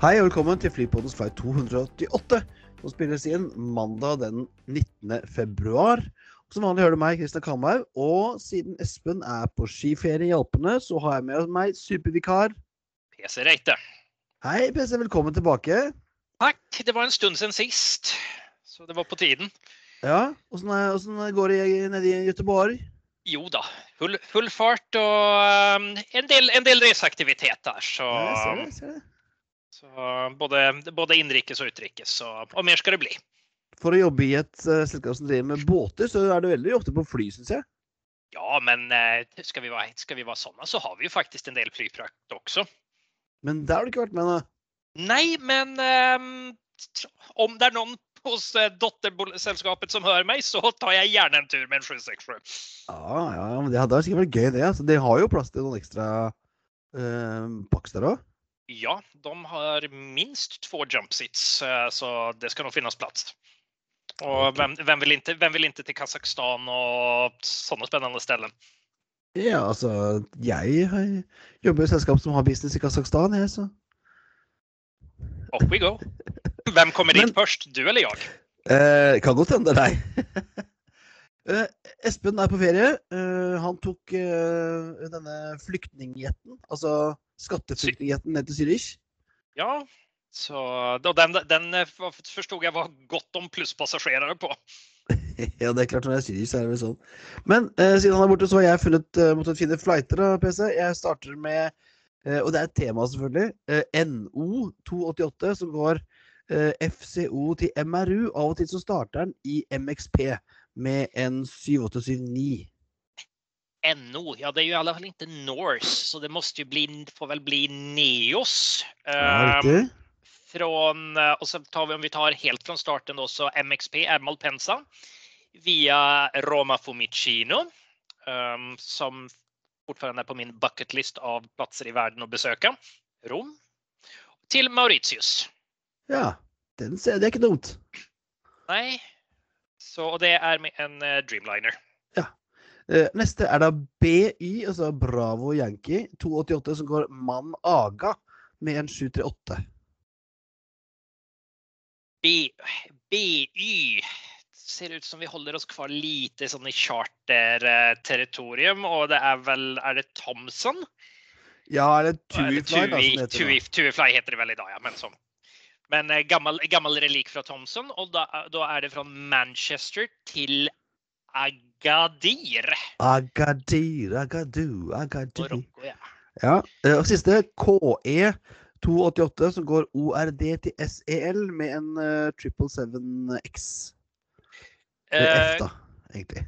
Hei og velkommen til Flypodens flight 288, som spilles inn mandag den 19. februar. Og Som vanlig hører du meg, Kristian Kamhaug, og siden Espen er på skiferie i Alpene, så har jeg med meg supervikar. PC Reite. Hei, PC, velkommen tilbake. Takk, det var en stund siden sist. Så det var på tiden. Ja, åssen går det nede i Göteborg? Jo da, full, full fart og um, en, del, en del raceaktivitet der. Så, jeg ser det, jeg ser det. Så både, både innenriks og utenriks. Og, mer skal det bli. For å jobbe i et uh, selskap som driver med båter, så er du veldig ofte på fly, syns jeg. Ja, men uh, skal vi, være, skal vi være sånne, så har vi jo faktisk en del flyfrakt også. Men der har du ikke vært med, da. Nei, men um, om det er noen hos eh, dotterselskapet som hører meg, så tar jeg gjerne en tur med en 767. Ja, ja, men det hadde sikkert vært gøy, det. altså. De har jo plass til noen ekstra uh, boks der òg. Ja, de har minst två jump seats, eh, så det ska nog finnas plats. Och hvem vem, vem, vill inte, vem vill inte till Kazakstan och sådana spännande ställen? Ja, altså Jeg jobber i et selskap som har business i Kasakhstan, jeg, så Off we go. Hvem kommer dit Men- först, du eller jeg? eh, Kan godt hende det er deg. Eh, Espen er på ferie. Eh, han tok eh, denne flyktningjetten, altså skatteflyktningjetten ned til Zürich. Ja, så og den, den forsto jeg var godt om plusspassasjerer på. ja, det er klart, når det er Zürich, så er det vel sånn. Men eh, siden han er borte, så har jeg funnet, uh, måttet finne flighter av PC. Jeg starter med uh, Og det er et tema, selvfølgelig. uh, NO 288, som går eh, FCO til MRU. Av og til så starter den i MXP med en 7879. NO, ja det är ju i alla fall inte Norse, så det måste ju bli, får väl bli Neos. Ja, Ehm, från, eh, och så tar vi, om vi tar helt från starten då, så MXP är Malpensa via Roma Fumicino ehm, som fortfarande är på min bucketlist av platser i världen att besöka. Rom. Till Mauritius. Ja, den ser det er ikke dumt. Nej. Så och det är med en eh, Dreamliner. Eh, neste er da BY, altså Bravo Yankee 288, som går Mann Aga med en 738. B, BY ser ut som vi holder oss kvar lite sånn i charter-territorium och det er vel Er det Thomson? Ja, eller Eller Tuifly, Tui, det. Tuifly heter det vel i dag, ja. Men, sånn. men gammel, gammal, gammal relik fra Thomson Og da, da, er det fra Manchester till Agadir. Agadir, Agadu, Agadir. Ja. Ja, eh, og siste KE 288 som går ORD til SEL med en eh, 777X. Eller Eh, F, da, egentlig.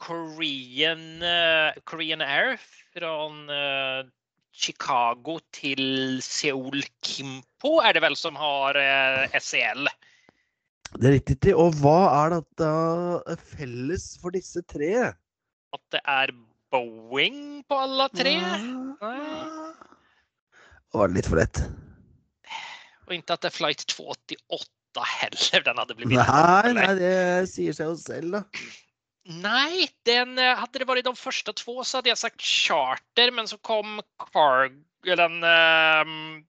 Korean, uh, Korean Air fra uh, Chicago til Seoul Kimpo er det vel som har SEL. Det er riktig. Og hva er det da felles for disse tre? At det er Boeing på alle tre. Var det litt for lett? Og ikke at det er flight 288 heller. Den hadde blitt Nei, nei, det sier seg jo selv, da. Nei, den, hadde hade det vært de første två så hadde jeg sagt charter, men så kom Cargo, den ehm,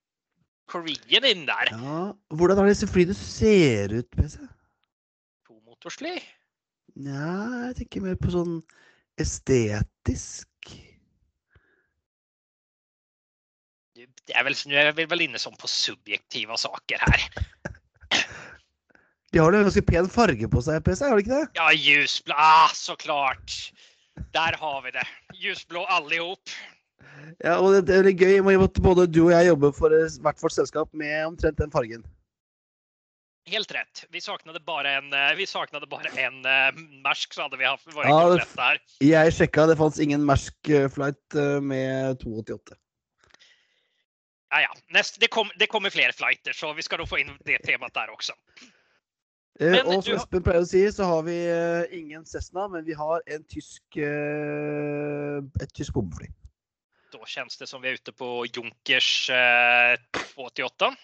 Korean inn der. Ja, Hvordan er disse flyene ser ut? PC? Tomotorsfly. Nja, jeg tenker mer på sånn estetisk. Det er vel, jeg är vel inne sånn på subjektive saker her. De har jo en ganske pen farge på seg, PC, har de ikke det? Ja, ljusblå, ah, såklart. Der har vi det. Ljusblå allihop. Ja, og det, det er gøy at både du og jeg jobber for eh, hvert vårt selskap med omtrent den fargen. Helt rett. Vi saknade bare en, eh, vi saknade bara en eh, Maersk så hadde vi hatt varit Ja, det- der. Jeg sjekka, det fantes ingen Mersk flight eh, med 288. Ja, ja. Nest, det, kom, det kommer flere flighter så vi skal nå få inn det temat der. Eh, Men og som Espen pleier å si, så har vi ingen Cessna, men vi har en tysk et tysk bombefly. Då känns det som vi är ute på Junkers eh, 288.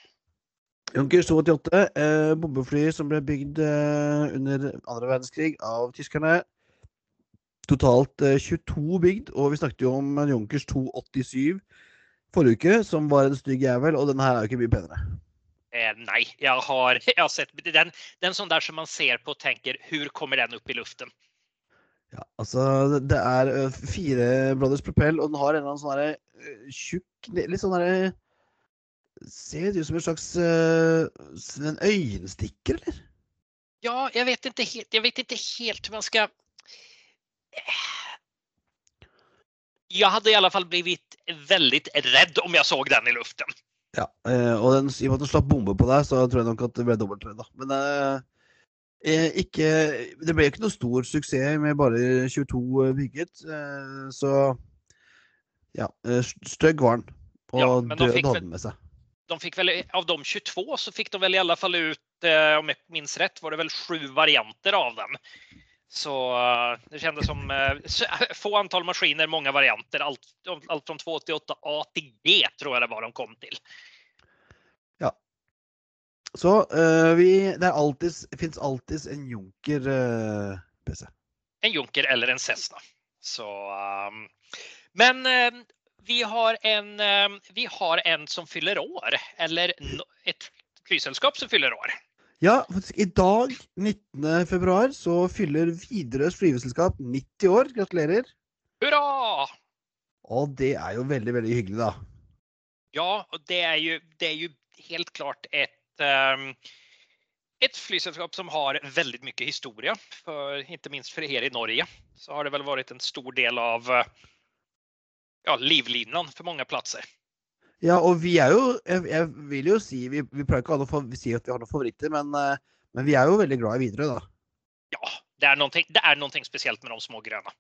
Junkers 288, eh, bombefly som ble bygd eh, under andre verdenskrig av tyskerne. Totalt eh, 22 bygd, og vi snakket jo om Junkers 287 forrige uke, som var en stygg jævel, og denne her er jo ikke mye penere. Eh, nei, jeg har, jeg har sett den, den sånn der som man ser på og tenker Hvor kommer den opp i luften? Ja, altså det- er fire Brothers propell, og den har en eller annen sånn derre tjukk Litt sånn derre Ser det ut som en slags uh, en øyenstikker, eller? Ja, jeg vet ikke helt, jeg vet ikke helt hur man skal Jeg hadde i alle fall blivit veldig redd om jeg så den i luften. Ja, og den, i og med at den slapp bombe på deg, så tror jeg nok at det ble dobbeltredd, da. Men eh, ikke Det ble ikke noe stor suksess med bare 22 bygget, eh, så Ja. eh, Stygg var den. Og Ja, men død hadde med seg. De fikk vel, av de 22 så fikk de vel i alle fall ut, eh, om jeg minns rett, var det vel sju varianter av dem. Så eh, det kändes som eh, få antall maskiner, mange varianter. Alt, alt fra 288A til G tror jeg det var de kom till. Så uh, vi Det fins alltids en junker eh, PC. en Junker eller en Cessna. Så, um, men eh, vi, har en, eh, vi har en som fyller år, eller no, et flyselskap som fyller år. Ja, faktisk i dag, 19. februar, så fyller Widerøes flyveselskap 90 år. Gratulerer. Hurra! Og det er jo veldig, veldig hyggelig, da. Ja, og det er jo, det er jo helt klart ett, ehm, ett flyselskap som har väldigt mycket historia. För, inte minst för er i Norge så har det väl varit en stor del av ja, livlinan för många platser. Ja, og vi er jo Jeg, jeg vil jo si Vi, vi pleier ikke å noe si at vi har noen favoritter, men, eh, men vi er jo veldig glad i Widerøe, da. Ja, det er, någonting, det är någonting spesielt med de små grønne.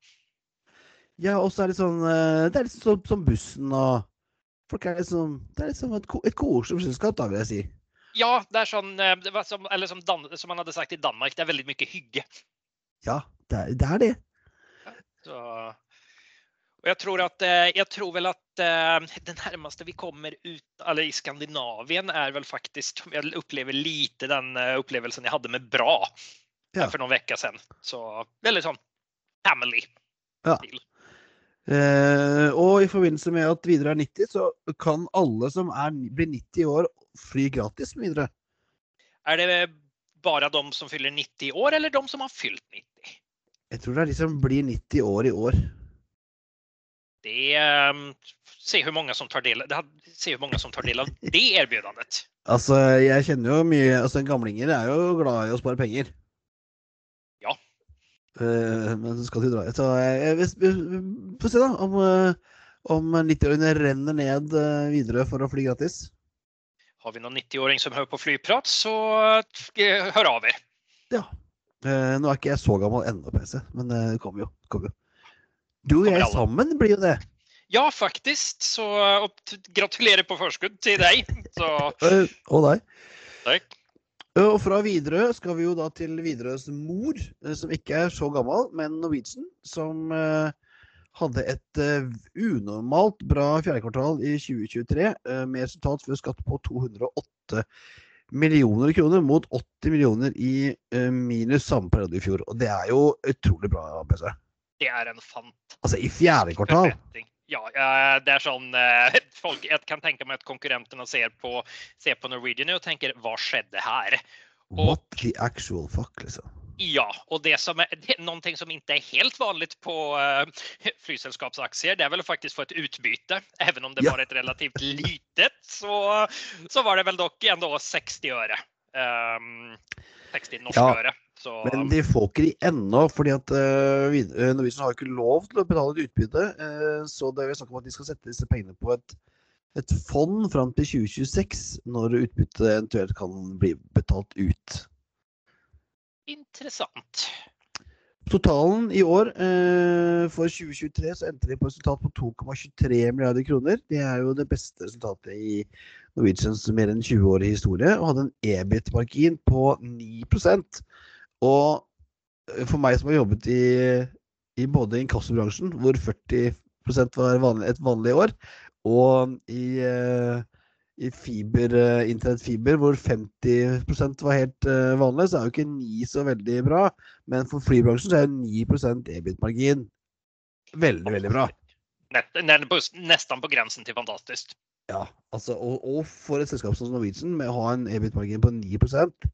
Ja, og så er det sånn eh, Det er litt sånn som bussen og Folk er liksom Det er liksom et, et koselig flyselskap, da, vil jeg si. Ja, det er sån, eh, det som, eller som, Dan, som man hadde sagt i Danmark, det er veldig mye hygge. Ja, det er det. Er det. Så, og jeg tror at, jeg tror vel att eh, det nærmeste vi kommer ut eller i Skandinavien er vel faktisk Jeg opplever lite den opplevelsen jeg hadde med Bra Ja. for noen uker siden. Så veldig sånn family. Ja. Eh, og i forbindelse med at Widerøe er 90, så kan alle som er, blir 90 år, fly gratis med Er Är det bare de som fyller 90 år eller de som har fylt 90? Jeg tror det er de som blir 90 år i år. Det um, se hvor mange som tar del, det se hvor mange som tar del av det erbjudandet. Altså, jeg kjenner jo mye Altså, gamlinger er jo glad i å spare penger. Ja. Uh, men så skal de dra Så jeg, jeg, vi- får se, da, om, eh, om 90-åringene renner ned eh, videre for å fly gratis. Har vi noen 90-åring som hører på flyprat så hør hör av er. Ja. Eh, nå er ikke jeg så gammel ennå, PC, men eh, det kommer jo. Kom jo. Du og jeg sammen blir jo det. Ja, faktisk. Så gratulerer på forskudd til deg. Så, Eh, og deg. tack. Eh, Og fra Widerøe skal vi jo da til Widerøes mor, eh, som ikke er så gammel, men Norwegian, som eh, hadde et eh, unormalt bra fjerde kvartal i 2023, eh, med resultat før skatt på 208 millioner kroner, mot 80 millioner i eh, minus samme periode i fjor. Og det er jo utrolig bra, PC. Det er en fant. Altså i fjerde kvartal. Ja, det er sån, eh, folk, Jeg kan tenke meg at konkurrentene ser på, ser på Norwegian og tenker 'hva skjedde her?' Og, What the actual fuck, liksom. Ja, og det som er, det er noen ting som ikke er helt vanlig på eh, flygsällskapsaktier, det er vel å faktisk få et utbyte. even om det var et relativt litet så, så var det väl igjen da 60 øre. Um, 60 norske Ja, øre. Så, Men de får ikke de ennå, fordi at uh, Norwegian har ikke lov til å betale et utbytte. Uh, så det er snakk om at de skal sette disse pengene på et, et fond fram til 2026, når utbyttet eventuelt kan bli betalt ut. Intressant. Totalen i år eh, for 2023 så endte de på et resultat på 2,23 milliarder kroner. Det er jo det beste resultatet i Norwegians mer enn 20-årige historie, og hadde en EBIT-margin på 9% Og for meg som har jobbet i, i både inkassobransjen, hvor 40% var vanlig, et vanlig år, og i, eh, i fiber, eh, internettfiber, hvor 50% var helt eh, vanlig, så er jo ikke 9 så veldig bra. Men for flybransjen så er jo 9 EBIT-margin veldig, veldig bra. nesten på grensen til fantastisk. Ja, altså, og, og, for et selskap som Norwegian, med å ha en EBIT-margin på 9%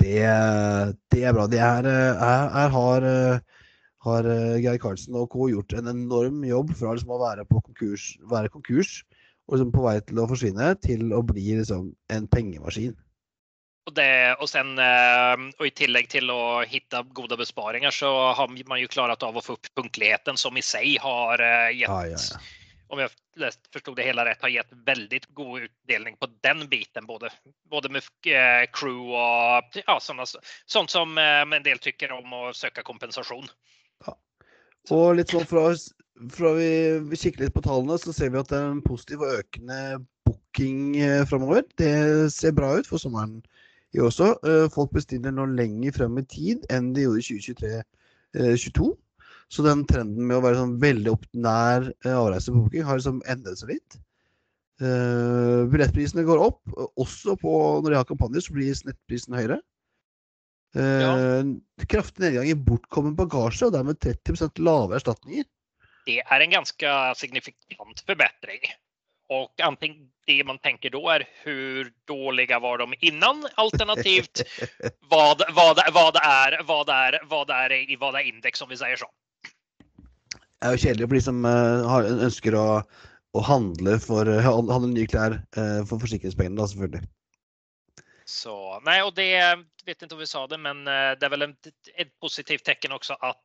det, det er bra. Det er, her, er har, har Geir Karlsen og co. gjort en enorm jobb fra liksom å være, på konkurs, være konkurs og liksom på vei til å forsvinne, til å bli liksom en pengemaskin. Og, det, og, sen, og, I tillegg til å finne gode besparinger, så har man jo klart av å få opp punktligheten, som i seg har gitt ja, ja, ja om jeg forsto det hele rett, har gitt veldig god utdelning på den biten. Både, både med eh, crew og ja, sånne, sånt som eh, en del tykker om å søke kompensasjon. Ja. Og litt sånn fra, fra vi, kikker litt på tallene, så ser vi at det er en positiv og økende booking eh, framover. Det ser bra ut for sommeren i år også. Folk bestiller nå lenger frem i tid enn de gjorde i 2023-2022. Så den trenden med å være sånn veldig opp nær eh, avreise på booking har liksom endret seg litt. Billettprisene går opp. Også på, når de har kampanjer, så blir snettprisen høyere. Ja. Kraftig nedgang i bortkommen bagasje, og dermed 30% lavere erstatninger. Det er en ganske signifikant forbedring. Og det man tenker da, er hvor dårlige var de innan? Alternativt hva det, det, det er, i det hva det er, hva er indeks, om vi sier sånn er jo kjedelig for de som uh, ønsker å, å, handle for uh, handle nye klær uh, for forsikringspengene, da, selvfølgelig. Så, nei, og det vet ikke om vi sa det, men det er vel et positivt tegn også at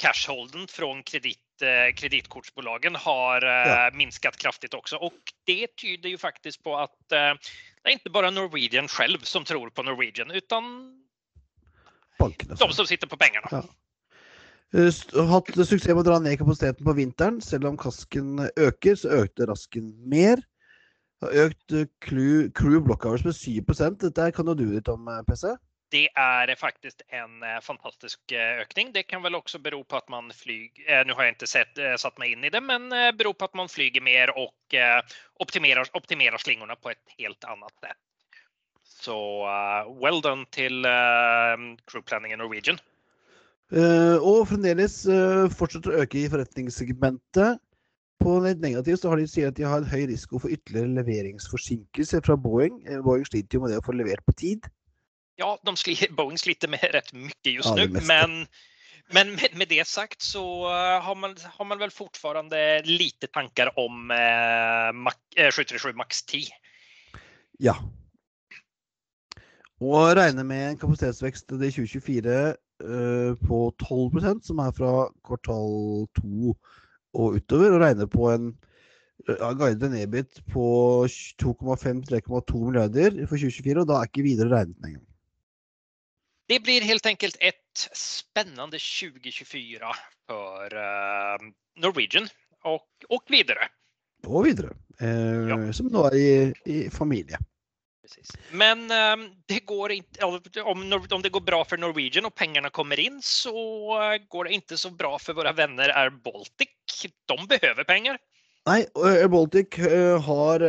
cashholden fra kreditt, uh, har uh, ja. minskat kraftig også. Og det tyder jo faktisk på at uh, det er ikke bare Norwegian selv som tror på Norwegian, utan Bankene, de som sitter på pengene. Ja. Eh, hatt suksess med å dra ned kapasiteten på vinteren. Selv om kasken øker, så økte rasken mer. Har økt eh, crew, crew block hours med 7 Dette kan jo du litt om, eh, PC? Det er faktisk en fantastisk økning. Det kan vel også bero på at man flyger Nå har jeg ikke sett, satt meg inn i det, men bero på at man flyger mer og optimerer, optimerer slingene på et helt annet sett. Så uh, well done til uh, crew planning i Norwegian. Uh, og fremdeles uh, fortsetter å øke i forretningssegmentet. På litt negativt så har de sier at de har en høy risiko for ytterligere leveringsforsinkelser fra Boeing. Boeing sliter jo med det å få levert på tid. Ja, sliter, Boeing sliter med rett mye just ja, nå. Men, men med, med, det sagt så har man, har man vel fortsatt lite tanker om uh, 737 Max 10. Ja. Og regner med en kapasitetsvekst i 2024 Eh, på 12% som er fra kvartal to og utover, og regner på en ja, guidet en EBIT på 2,5-3,2 milliarder for 2024, og da er ikke videre regnet engang. Det blir helt enkelt et spennende 2024 for uh, Norwegian og, og, videre. Og videre. Eh, ja. Som nå er i, i familie. Precis. Men um, det går inte, om, om det går bra for Norwegian og pengene kommer inn, så uh, går det ikke så bra for våre venner Air Baltic. De behøver penger. Nei, Air Baltic har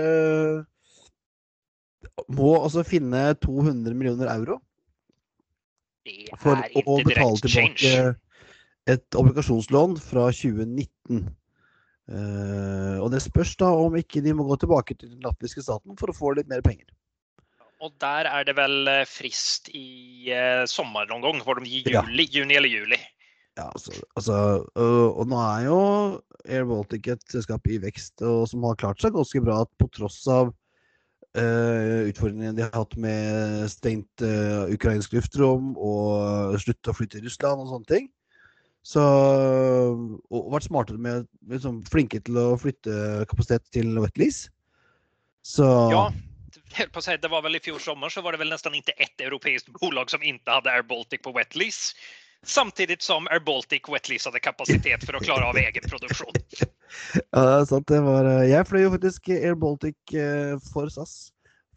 Må altså finne 200 millioner euro for å betale tilbake et obligasjonslån fra 2019. Uh, og det spørs da om ikke de må gå tilbake til den latviske staten for å få litt mer penger. Og der er det vel eh, frist i uh, sommer noen gang? de gir juli, ja. juni eller juli? Ja, altså, altså og, og, nå er jo Air Baltic et selskap i vekst og som har klart seg ganske bra på tross av uh, utfordringene de har hatt med stengt uh, ukrainsk luftrom og slutte å fly til Russland og sånne ting. Så, og vært smartere med liksom, flinke til å flytte kapasitet til wetlease. Så ja det var vel I fjor sommer så var det vel nesten ikke ett europeisk bolag som ikke hadde Air Baltic på wetlease. Samtidig som Air Baltic wetlease hadde kapasitet for å klare av egen produksjon. ja, sant. Det var, eh, jeg fløy jo faktisk Air Baltic eh, for SAS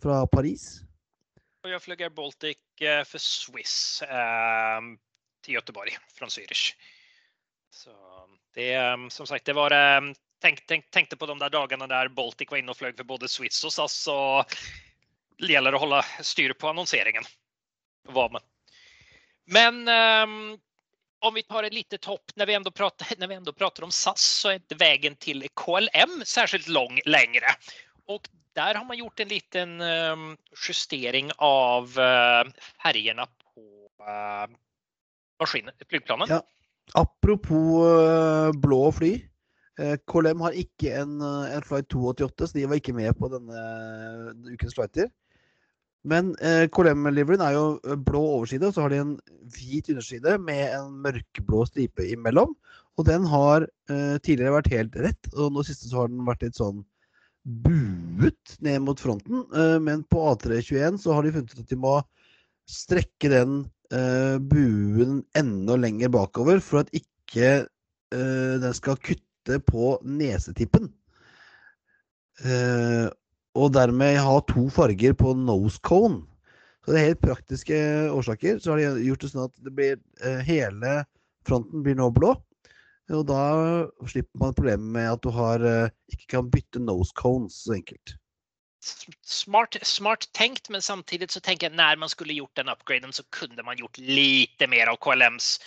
fra Paris. Og jeg fløy Air Baltic eh, for Swiss eh, til Göteborg fra Zürich. Så det, som sagt, det var tenk, tenk, tenkte på de der dagene der Baltic var inne og fløy for både Swiss og SAS. og det gjelder å holde styr på annonseringen. Men um, om vi tar en liten topp, när vi, ändå pratar, när om SAS så är inte vägen till KLM särskilt lång längre. Och där har man gjort en liten um, justering av uh, färgerna på uh, maskinen, flygplanen. Ja. Apropos uh, blå fly. KLM har ikke en, en flight 288, så de var ikke med på denne ukens flighter. Men eh, KLM-liveren er jo blå overside, og så har de en hvit underside med en mørkeblå stripe imellom. Og den har eh, tidligere vært helt rett, og nå siste så har den vært litt sånn buet ned mot fronten. Eh, men på A321 så har de funnet ut at de må strekke den eh, buen enda lenger bakover for at ikke eh, den skal kutte på nesetippen. Og dermed ha to farger på nose cone. Så det er helt praktiske årsaker. Så har de gjort det sånn at det blir, eh, hele fronten blir nå blå. Og da slipper man problemet med at du har, eh, ikke kan bytte nose cones så enkelt. Smart, smart tenkt, men samtidig så tenker jeg når man skulle gjort den upgraden så kunne man gjort lite mer av KLMs,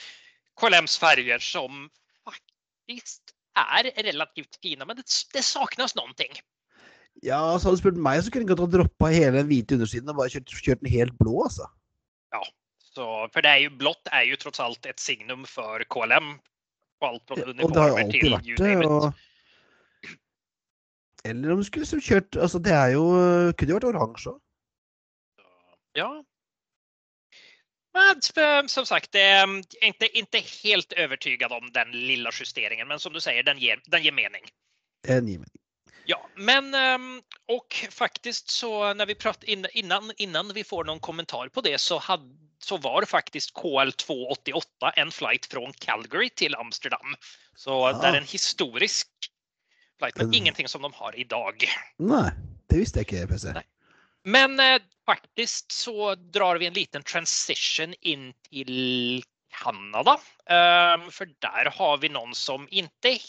KLMs farger, som faktisk er relativt fine, men det, det noen någonting. Ja, så hadde du spurt meg, så kunne jeg godt ha droppa hele den hvite undersiden og bare kjørt, kjørt den helt blå, altså. Ja, så, for det er jo blått er jo tross alt et signum for KLM. På alt fra og det har jo alltid vært det. Og... Eller om du skulle liksom kjørt Altså, det er jo Kunne jo vært oransje òg. Ja. Men som sagt, jeg er ikke inte helt overbevist om den lilla justeringen. Men som du sier, den gir, den gir mening. Den gir mening. Ja, men og och faktiskt så när vi pratade innan, innan vi får någon kommentar på det så, had, så var faktiskt KL288 en flight från Calgary till Amsterdam. Så ja. det är en historisk flight, men ingenting som de har idag. Nej, det visste jag inte PC. Men eh, faktiskt så drar vi en liten transition in till Kanada. for för där har vi någon som inte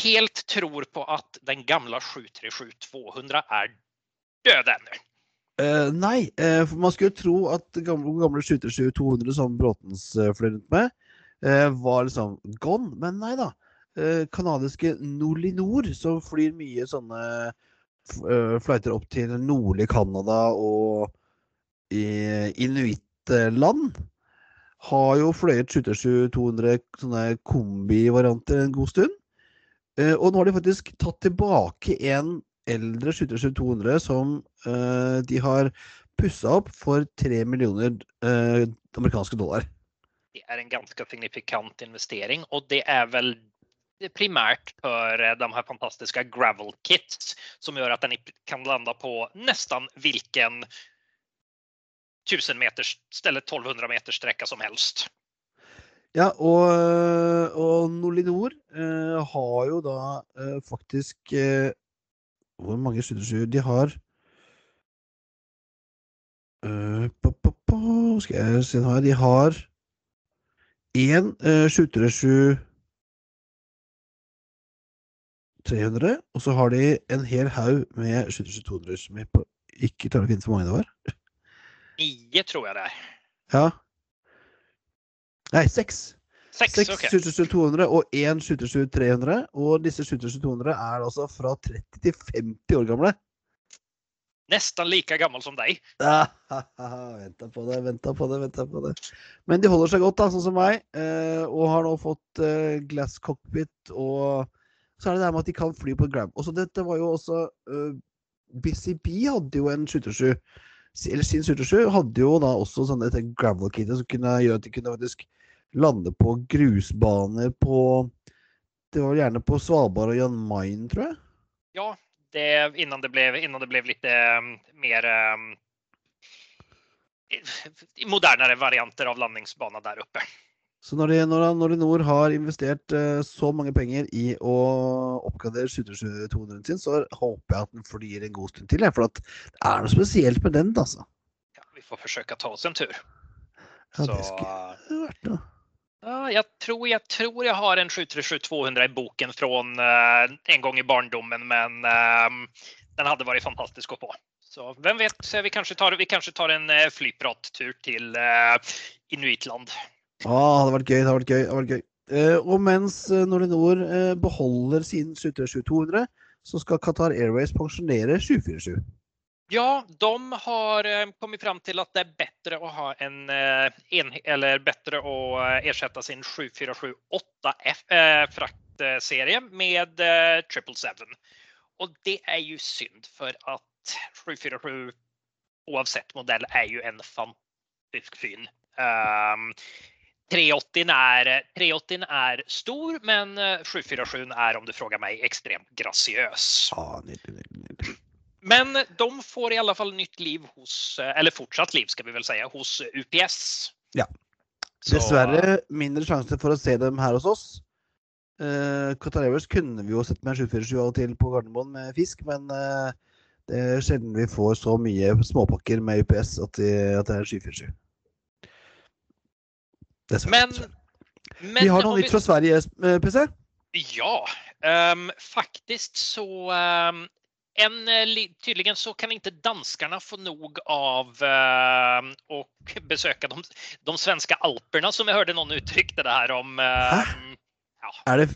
helt tror på at den gamle 737-200 er død ennå. Uh, nei, uh, for man skulle tro at gamle, gamle 737-200 som Bråtens uh, fløy rundt med, var liksom gone. Men nei da. Kanadiske Nolinor, som flyr mye sånne flighter opp til nordlige Canada og inuittland, har jo fløyet 737-200 sånne kombivarianter en god stund. Uh, og nå har de faktisk tatt tilbake en eldre 737-200 som uh, de har pussa opp for 3 millioner uh, amerikanske dollar. Det er en ganske signifikant investering, og det er vel primært for de her fantastiske gravel kits som gjør at den kan lande på nesten hvilken 1000 meters eller 1200 meters strekka som helst. Ja, og, og Nolinor eh, har jo da eh, faktisk eh, Hvor mange skyttersjuer de har? Uh, på, på, på, skal jeg se her De har én uh, skyttersju 300, og så har de en hel haug med skyttersju 200 som jeg ikke klarer å finne for mange det var. Nye, tror jeg det er. Ja. Nei, seks. Seks, Seks okay. 727-200 og én 727-300. Og disse 727-200 er altså fra 30 til 50 år gamle. Nesten like gammel som deg. venta på det, venta på det, venta på det. Men de holder seg godt, da, sånn som meg. Eh, og har nå fått eh, glass cockpit. Og så er det det med at de kan fly på Gram. Og så dette var jo også eh, BCB hadde jo en 727 eller sin 727 hadde jo da også sånne gravel-kittet som kunne gjøre at de kunne faktisk lande på grusbaner på Det var gjerne på Svalbard og Jan Mayen, tror jeg? Ja, det, innan, det ble, innan det ble litt um, mer um, modernere varianter av landingsbana der oppe. Så når de, når de Nord har investert uh, så mange penger i å oppgradere 727-200 sin, så håper jeg at den flyr en god stund til. For det er noe spesielt med den, altså. Ja, vi får forsøke å ta oss en tur. Ja, det skulle vært noe. Ja, jag, tror, jag tror jag har en 737-200 i boken från uh, en gång i barndomen, men uh, den hade varit fantastisk att få. Så vem vet, vi kanskje tar, vi kanskje tar en uh, flyprattur til uh, Inuitland. Ah, det hadde vært gøy. det hadde vært gøy, det hadde vært gøy. Uh, og mens uh, Norinor uh, beholder sin 737-200, så skal Qatar Airways pensjonere 747. Ja, de har kommet kommit fram till att det är bättre att ha en, eh, en eller bättre att eh, ersätta sin 747 8F eh, fraktserie med eh, 777. Och det är ju synd för att 747 oavsett modell är ju en fantastisk. Um, 380 är, 380 är stor, men eh, 747 är om du frågar mig extremt graciös. Nydelig, nydelig, nydelig. Men de får i alla fall nytt liv hos, eh, eller fortsatt liv ska vi väl säga, hos UPS. Ja. Dessverre mindre sjanse for å se dem her hos oss. Uh, Qatar Airways kunne vi jo sett med en 747 av og til på Gardermoen med fisk, men uh, det er sjelden vi får så mye småpakker med UPS at, de, at det er 747. Dessverre. Men, men vi har noe nytt fra Sverige, PC. Ja, Um, faktisk så ehm, en, eh, tydligen så kan inte danskarna få nog av ehm, och besöka de, de svenska alperna som jag hörde någon uttryckte det här om. Hæ? ja, Er det,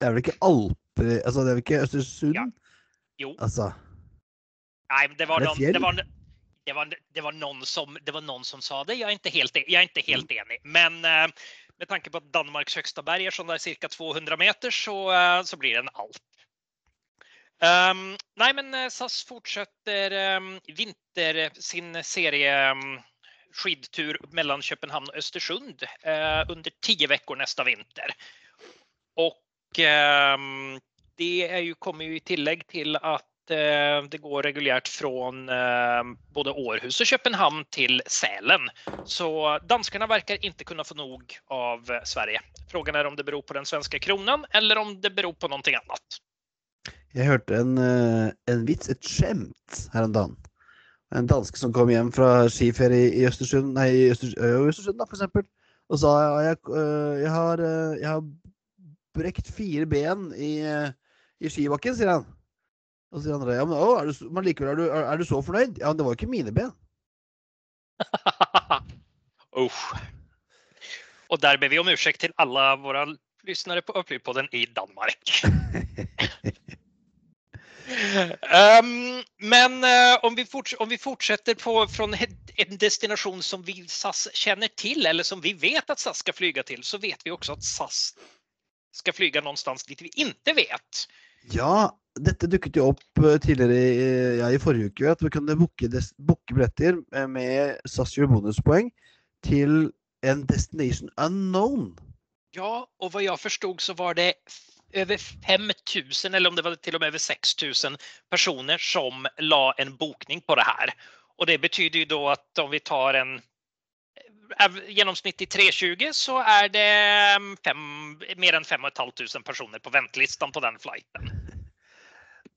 det er vel ikke Alper Altså, det er vel ikke Østersund? Ja. jo, Altså nej, det var noen det någon, det var, det var, det var någon som, det var någon som sa det. Jag är inte helt, jag är inte helt enig, men eh, med tanke på att Danmarks högsta berg är sån där cirka 200 meter så, eh, så blir det en alp. Ehm, nei, men eh, SAS fortsetter um, vinter sin serie um, skidtur mellom Köpenhamn og Östersund uh, under tio veckor nästa vinter. Och um, det är ju, kommer i tillägg till att eh, det går reguljärt eh, både Århus och Köpenhamn till Sälen. Så danskarna verkar inte kunna få nog av eh, Sverige. Frågan är om det beror på den svenska kronan eller om det beror på någonting annat. Jeg hørte en, eh, en vits, et skjemt, her om dagen. En danske som kom hjem fra skiferie i Østersund, nei, i Østersund, da, for eksempel, og sa ja, jeg, jeg, har, har brekt fire ben i, i skibakken, sier han. Og så sier andre ja, men, å, er du, men likevel, er du, er, er du så fornøyd? Ja, men det var jo ikke mine ben. oh. Og der ber vi om ursäkt til alle våra lyssnare på Upplivpodden i Danmark. um, men uh, om, vi om vi fortsätter på, från en destination som vi SAS känner till eller som vi vet att SAS ska flyga till så vet vi också att SAS ska flyga någonstans dit vi inte vet. Ja, dette dukket jo opp øh, tidligere i, ja, i forrige uke, at vi kunne booke, booke billetter med SAS gjør bonuspoeng til en destination unknown. Ja, och vad jag förstod så var det över 5000 eller om det var till och med över 6000 personer som la en bokning på det här. Och det betyder ju då att om vi tar en eh, i 320 så är det mm, fem, mer än 5 500 personer på väntlistan på den flighten.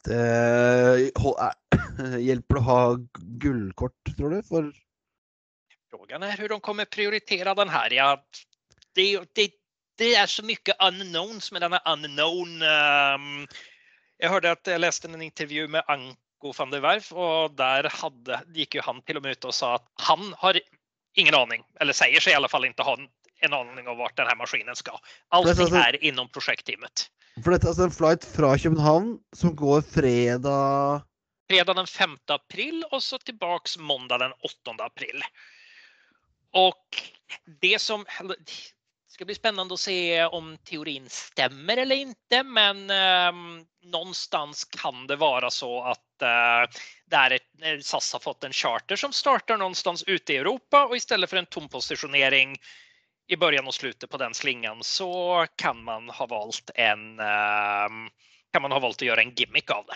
Det er- hjelper det å ha gullkort, tror du? For Frågan är hur de kommer prioritera den här. Ja, det, det, det er så mye unknowns med denne unknown. um, Jeg hørte at jeg leste en intervju med Anko van der Werf og der hadde, gikk jo han til og med ut og sa at han har ingen aning, eller sier seg i alle fall ikke ha en, aning om hvor denne maskinen skal. Allting er innom prosjektteamet. For dette er altså en flight fra København som går fredag fredag den 5 april og så tilbake måndag den 8 april. Og det som ska bli spännande att se om teorin stämmer eller inte, men eh, någonstans kan det vara så att eh, där eh, SAS har fått en charter som startar någonstans ute i Europa och istället för en tom positionering i början och slutet på den slingan så kan man ha valt en eh, kan man ha valt att göra en gimmick av det.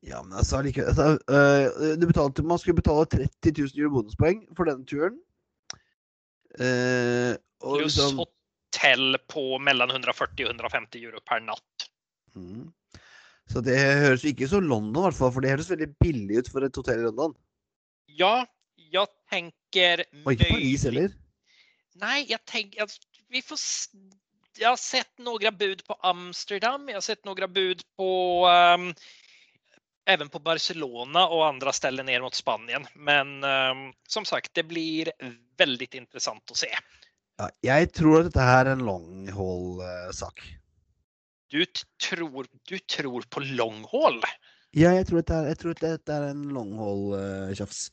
Ja, men altså allikevel altså, øh, du betalte, Man skulle betale 30 000 euro bonuspoeng for denne turen. Eh, og Plus liksom, hotell på mellom 140 og 150 euro per natt. mm. Så det høres ikke ut som London, i hvert fall, for det høres veldig billig ut for et hotell i London. Ja, jeg tenker Og ikke Paris heller. Nei, jeg tenker att Vi får... Jeg har sett noen bud på Amsterdam. jeg har sett noen bud på... um, även på Barcelona og andre steder ned mot Spanien. Men um, som sagt, det blir veldig interessant å se. Ja, jeg tror at dette her er en long haul-sak. Du, tror, du tror på long haul? Ja, jeg tror, er, jeg tror at dette er en long haul-tjafs.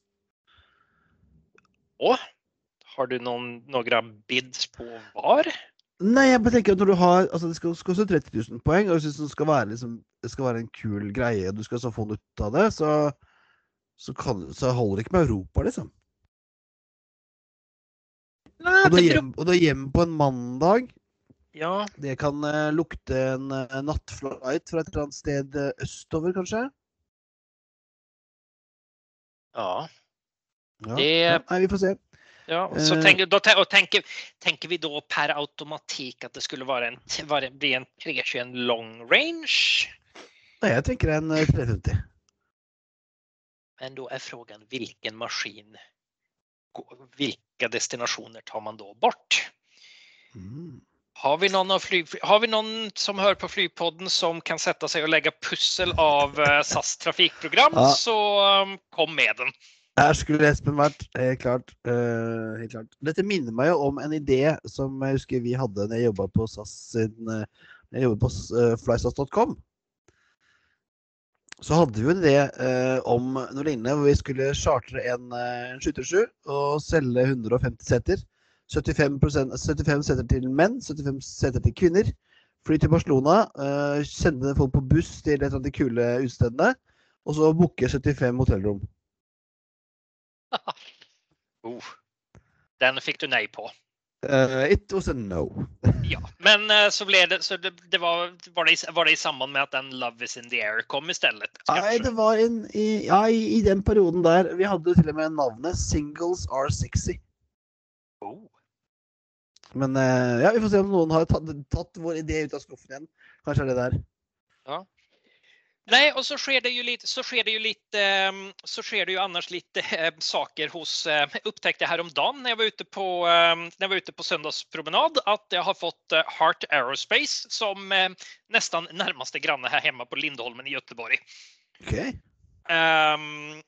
Å? Har du noen, noen bids på var? Nei, jeg bare tenker at når du har Altså, det skal koste 30 000 poeng, og hvis det skal være, liksom, det skal være en kul greie, og du skal så få noe ut av det, så, så, kan, så holder det ikke med Europa, liksom. Og du er hjemme på en mandag. Ja, Det kan uh, lukte en, en nattflight fra et eller annet sted eh, østover, kanskje? ja. Ja. Det-. Nei, vi får se. ja. Så Eh. tenker, da, te- tenker, tänker vi da per automatik at det skulle være en, være, bli en 321 long range? Nei, jeg tenker en eh, 350. Men da er frågan hvilken maskin, vilka destinationer tar man då bort? Mm. Har vi, någon av flyg, har vi någon som hör på Flygpodden som kan sätta sig och lägga pussel av eh, SAS trafikprogram Ja. så um, kom med den. Her skulle Espen vært, helt klart. uh, helt klart. Dette minner meg jo om en idé som jeg husker vi hadde når jeg jobba på SAS sin eh, jeg på uh, flysas.com. Så hadde vi en idé eh, om noe lignende, hvor vi skulle chartre en, uh, en 737 og selge 150 seter. 75%, 75 seter til menn, 75 seter til kvinner. Fly til Barcelona, eh, sende folk på buss til et av de kule utestedene, og så booke 75 hotellrom. Uh, Den fikk du nei på. Uh, it was a no. Ja, men uh, så ble det, så det, det var, var, det i, var det i samband med at den Love is in the air kom i stedet? Nei, det var en i, Ja, i, i den perioden der. Vi hadde til og med navnet Singles Are Sexy. Oh. Men uh, ja, vi får se om noen har tatt, tatt vår idé ut av skuffen igjen. Kanskje er det der. Nej, och så sker det ju lite, så sker det ju lite, ehm, så sker det ju annars lite eh, saker hos, eh, upptäckte häromdagen när jag var ute på, när jag var ute på söndagspromenad att jag har fått eh, Heart Aerospace som nästan närmaste granne här hemma på Lindholmen i Göteborg. OK. Ehm,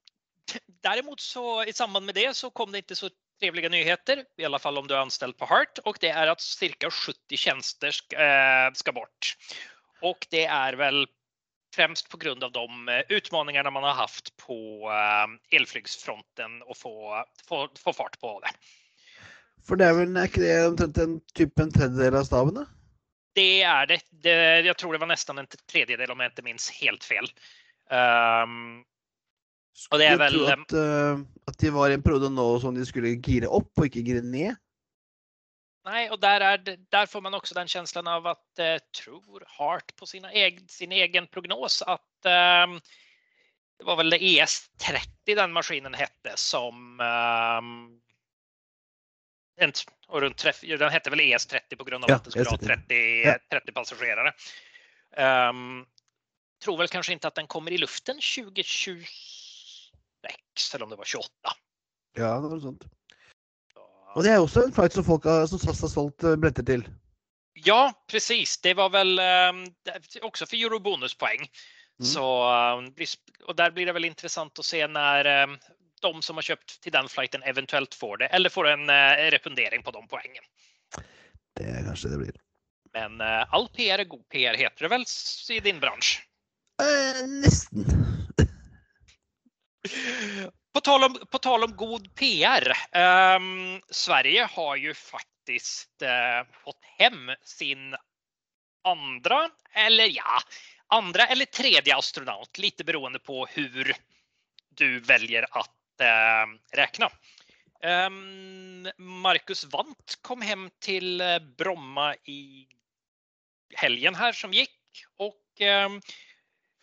däremot så i samband med det så kom det inte så trevliga nyheter, i alla fall om du är anställd på Heart, och det är att cirka 70 tjänster ska, eh, ska bort. Och det är väl främst på grund av de eh, utmaningarna man har haft på eh, elflygsfronten och få, få, få fart på det. For det er vel er ikke det omtrent en typ en tredjedel av staben, da? Det är det. det. Jag tror det var nästan en tredjedel om jag inte minns helt fel. Um, Og det er vel, at, uh, at de var i en periode nå som de skulle gire opp og ikke gire ned. Nej, och där, är, där får man också den känslan av att eh, tror Hart på sina eg, sin egen prognos att ehm, det var väl det ES30 den maskinen hette som ehm, en, och runt, den hette väl ES30 på grund av Ja, att det skulle ha ES30. Ja. 30 passagerare. Um, tror väl kanske inte att den kommer i luften 2026 eller om det var 28. Ja, det var sånt. Og det er også en flight som folk har, som SAS har solgt bretter billetter til. Ja, precis. Det var väl ehm, det- också för eurobonuspoäng. Mm. Så, ehm, och där blir det väl intressant att se när ehm, de som har köpt till den flighten eventuellt får det eller får en eh, refundering på de poängen. Det er kanskje det blir. Men eh, all PR är god PR heter det väl i din bransch? Eh, nesten. På tal om, på tal om god PR. ehm, Sverige har ju faktiskt eh, fått hem sin andra, eller ja, andra eller tredje astronaut, lite beroende på hur du väljer att eh, räkna. Ehm, Marcus Wandt kom hem till eh, Bromma i helgen här som gick och ehm,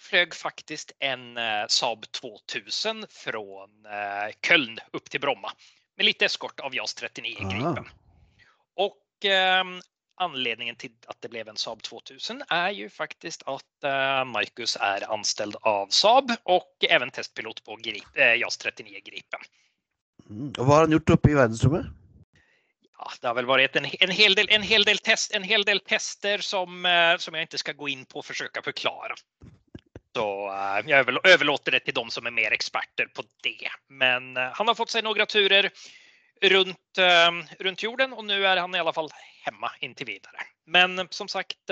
flög faktiskt en eh, Saab 2000 från eh, Köln upp till Bromma med lite eskort av JAS 39 Ah. Gripen. Och ehm, anledningen till att det blev en Saab 2000 är ju faktiskt att eh, Marcus är anställd av Saab och även testpilot på Grip, eh, JAS 39 Gripen. Mm. Og hva har han gjort oppe i verdensrommet? Ja, det har väl varit en, en, hel, del, en, hel, del test, en hel del tester som, eh, som jag inte ska gå in på och försöka förklara. Så jeg jag överlåter det till de som är mer experter på det. Men eh, han har fått sig några turer runt, runt jorden och nu är han i alla fall hemma intill vidare. Men som sagt,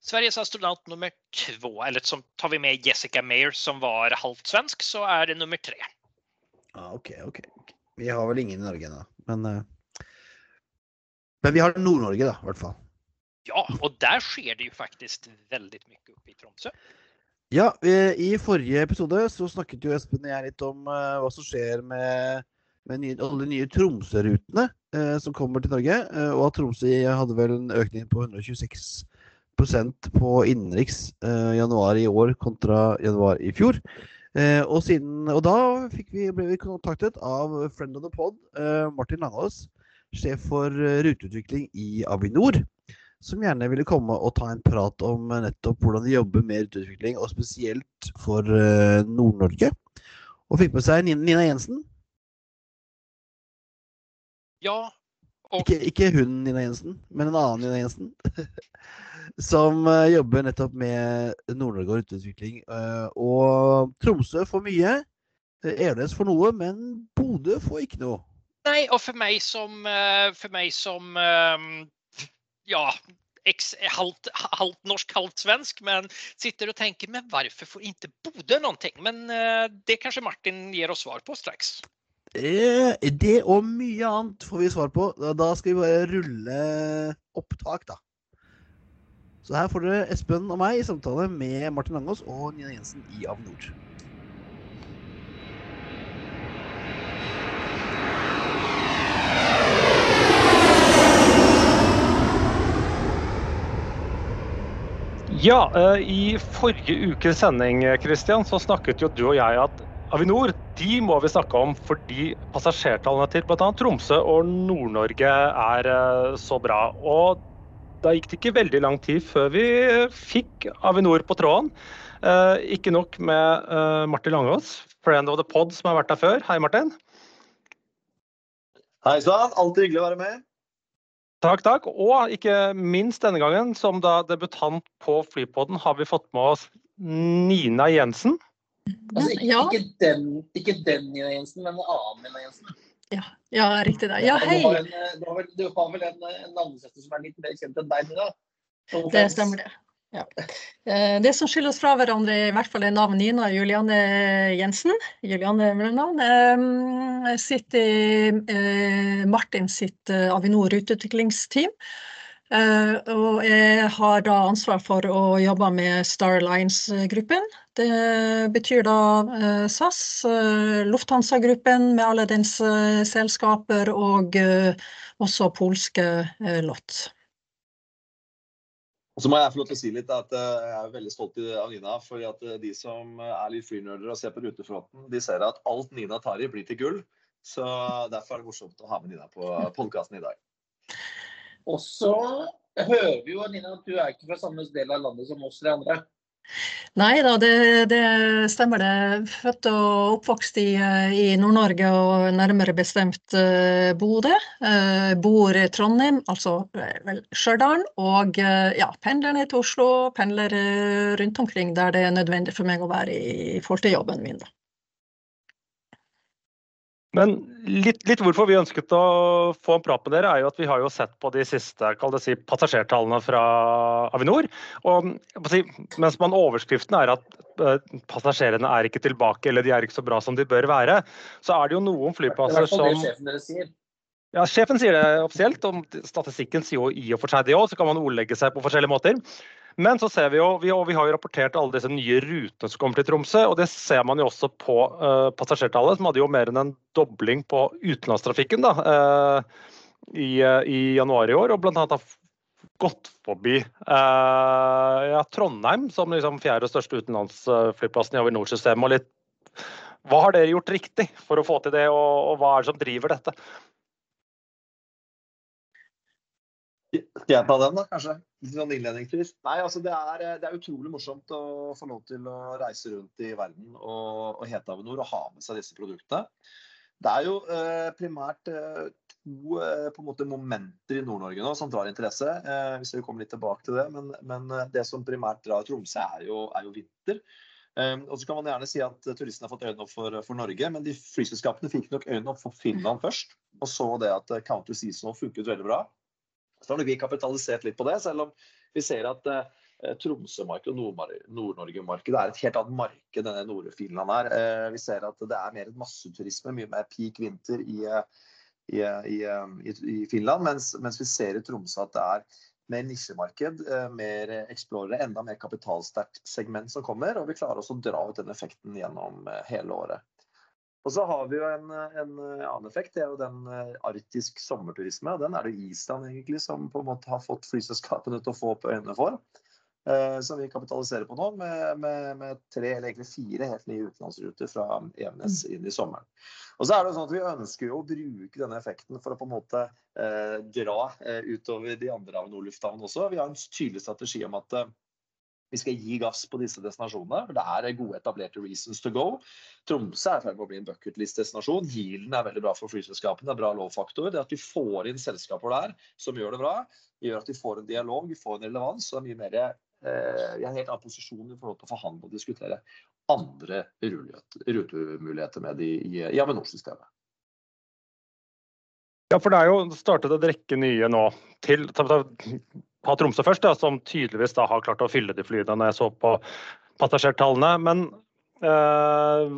Sveriges astronaut nummer två, eller som tar vi med Jessica Meyer som var halvt svensk, så är det nummer tre. Ja, Okej, okej. Vi har vel ingen i Norge ennå, men eh, Men vi har Nord-Norge, da, i hvert fall. Ja, og der skjer det jo faktisk veldig mye oppe i Tromsø. Ja, i forrige episode så snakket jo Espen og jeg litt om eh, hva som skjer med, med nye, alle de nye Tromsø-rutene eh, som kommer til Norge. eh, og at Tromsø hadde vel en økning på 126% på innenriks januar i år kontra januar i fjor. Og, siden, og da vi, ble vi kontaktet av friend of the pod, Martin Langås, sjef for ruteutvikling i Avinor som gjerne ville komme og ta en prat om nettopp hvordan de jobber med utvikling, og spesielt for eh, Nord-Norge. Og fikk med seg Nina, Jensen. Ja, og Ikke, ikke hun Nina Jensen, men en annen Nina Jensen. som eh, jobber nettopp med Nord-Norge og ruteutvikling. Eh, og Tromsø får mye. Evenes får noe, men Bodø får ikke noe. Nei, og for meg som, for meg som ja, halvt, halvt norsk, halvt svensk, men sitter och tänker, men varför får inte Bodø någonting? Men eh, det kanskje Martin ger oss svar på strax. Eh, Det og mye annet får vi svar på. Da skal vi bare rulle opptak, da. Så her får dere Espen og meg i samtale med Martin Langås og Nina Jensen i Avinor. Ja, eh, i forrige ukes sending Christian, så snakket jo du og jeg at Avinor de må vi snakke om fordi passasjertallene til bl.a. Tromsø og Nord-Norge er eh, så bra. Og da gikk det ikke veldig lang tid før vi fikk Avinor på tråden. Eh, ikke nok med Martin Langås, friend of the pod, som har vært der før. Hei, Martin. Hei sann, alltid hyggelig å være med. Takk, takk. Og ikke minst denne gangen, som da debutant på Flypodden, har vi fått med oss Nina Jensen. Altså, ikke, Ja. ikke, den, ikke den Nina Jensen, men en annen Nina Jensen. Ja, ja, riktig det. Ja, hei. Du har, en, eh, du har vel, du har vel en, en navnesøster som er litt mer kjent enn deg, Nina? Det stemmer det. Ja. Eh, Det som skiller oss fra hverandre, i hvert fall er navnet Nina Juliane Jensen. Juliane mellomnavn. eh, sitter i eh, Martin sitt Avinor ruteutviklingsteam. Og jeg har da ansvar for å jobbe med Star Alliance-gruppen. Det betyr da SAS, Lufthansa-gruppen med alle dens selskaper, og også polske lott. LOT. Og så må jeg få lov til å si litt at eh, jeg er veldig stolt av Nina. fordi at eh, de som er litt flynerder og ser på rutefronten, de ser at alt Nina tar i, blir til gull. Så derfor er det morsomt å ha med Nina på podkasten i dag. Og så hører vi jo, Nina, at du er ikke fra samme del av landet som oss de andre. Nei da, det, det stemmer det. Født og oppvokst i, i Nord-Norge, og nærmere bestemt uh, Bodø. Uh, bor i Trondheim, altså eh, vel Stjørdal. Og uh, ja, pendler ned til Oslo. Pendler rundt omkring der det er nødvendig for meg å være i, i forhold til jobben min. Da. Men litt, litt hvorfor vi ønsket å få en prat med dere, er jo at vi har jo sett på de siste si, passasjertallene fra Avinor. Og si, mens man overskriften er at eh, passasjerene er ikke tilbake eller de er ikke så bra som de bør være, så er det jo noen er flyplasser som. Ja, Sjefen sier det offisielt, og statistikken sier jo i og for seg det òg. Så kan man ordlegge seg på forskjellige måter. Men så ser vi jo, vi, vi har jo rapportert alle disse nye rutene som kommer til Tromsø. og Det ser man jo også på uh, passasjertallet, som hadde jo mer enn en dobling på utenlandstrafikken da, uh, i, uh, i januar i år. Og blant annet har gått forbi ja, Trondheim som liksom fjerde største utenlandsflyplassen i Avinor-systemet. Hva har dere gjort riktig for å få til det, og hva er det som driver dette? Skal jeg ta den, da, kanskje? Sånn innledningsvis. Nei, altså det er, det er utrolig morsomt å få lov til å reise rundt i verden og, og hete Avinor og ha med seg disse produktene. Det er jo eh, primært eh, to eh, måte momenter i Nord-Norge nå som drar interesse. Eh, hvis vi kommer litt tilbake til det. Men, men eh, det som primært drar Tromsø, er jo, er jo vinter. Og så kan man gjerne si at turistene har fått øynene opp for, for, Norge, men de flyselskapene fikk nok øynene opp for Finland først. Og så det at counter seasonal funket veldig bra. Så har vi kapitalisert litt på det, selv om vi ser at eh, Tromsø-markedet og Nord-Norge-markedet er et helt annet marked enn Nord-Finland er. Eh, vi ser at det er mer et masseturisme, mye mer peak vinter i, i, i, i Finland, mens, mens, vi ser i Tromsø at det er mer nisjemarked, eh, mer explorere, enda mer kapitalsterkt segment som kommer. Og vi klarer også å dra ut den effekten gjennom eh, hele året. Og så har vi jo en, en annen effekt, det er jo den eh, arktisk sommerturisme. Den er det Island egentlig som på en måte har fått flyselskapene til å få opp øynene for. Eh, som vi kapitaliserer på nå, med, med, med, tre eller egentlig fire helt nye utenlandsruter fra Evenes mm. inn i sommeren. Og så er det jo sånn at Vi ønsker jo å bruke denne effekten for å på en måte eh, dra eh, utover de andre Avinor-lufthavnene også. Vi har en tydelig strategi om at eh, vi skal gi gass på disse destinasjonene. for Det er gode etablerte reasons to go. Tromsø er i ferd med å bli en bucketlist-destinasjon. Healen er veldig bra for flyselskapene. Det er bra lovfaktor. Det at vi får inn selskaper der som gjør det bra, gjør at vi får en dialog, vi får en relevans og er mye mer Eh, i en helt annen posisjon i forhold til å forhandle og diskutere andre rutemuligheter med de i, i Avinor-systemet. Ja, for det er jo startet en rekke nye nå til ta, ta Tromsø først, da, som tydeligvis da har klart å fylle de flyene når jeg så på passasjertallene. Men eh,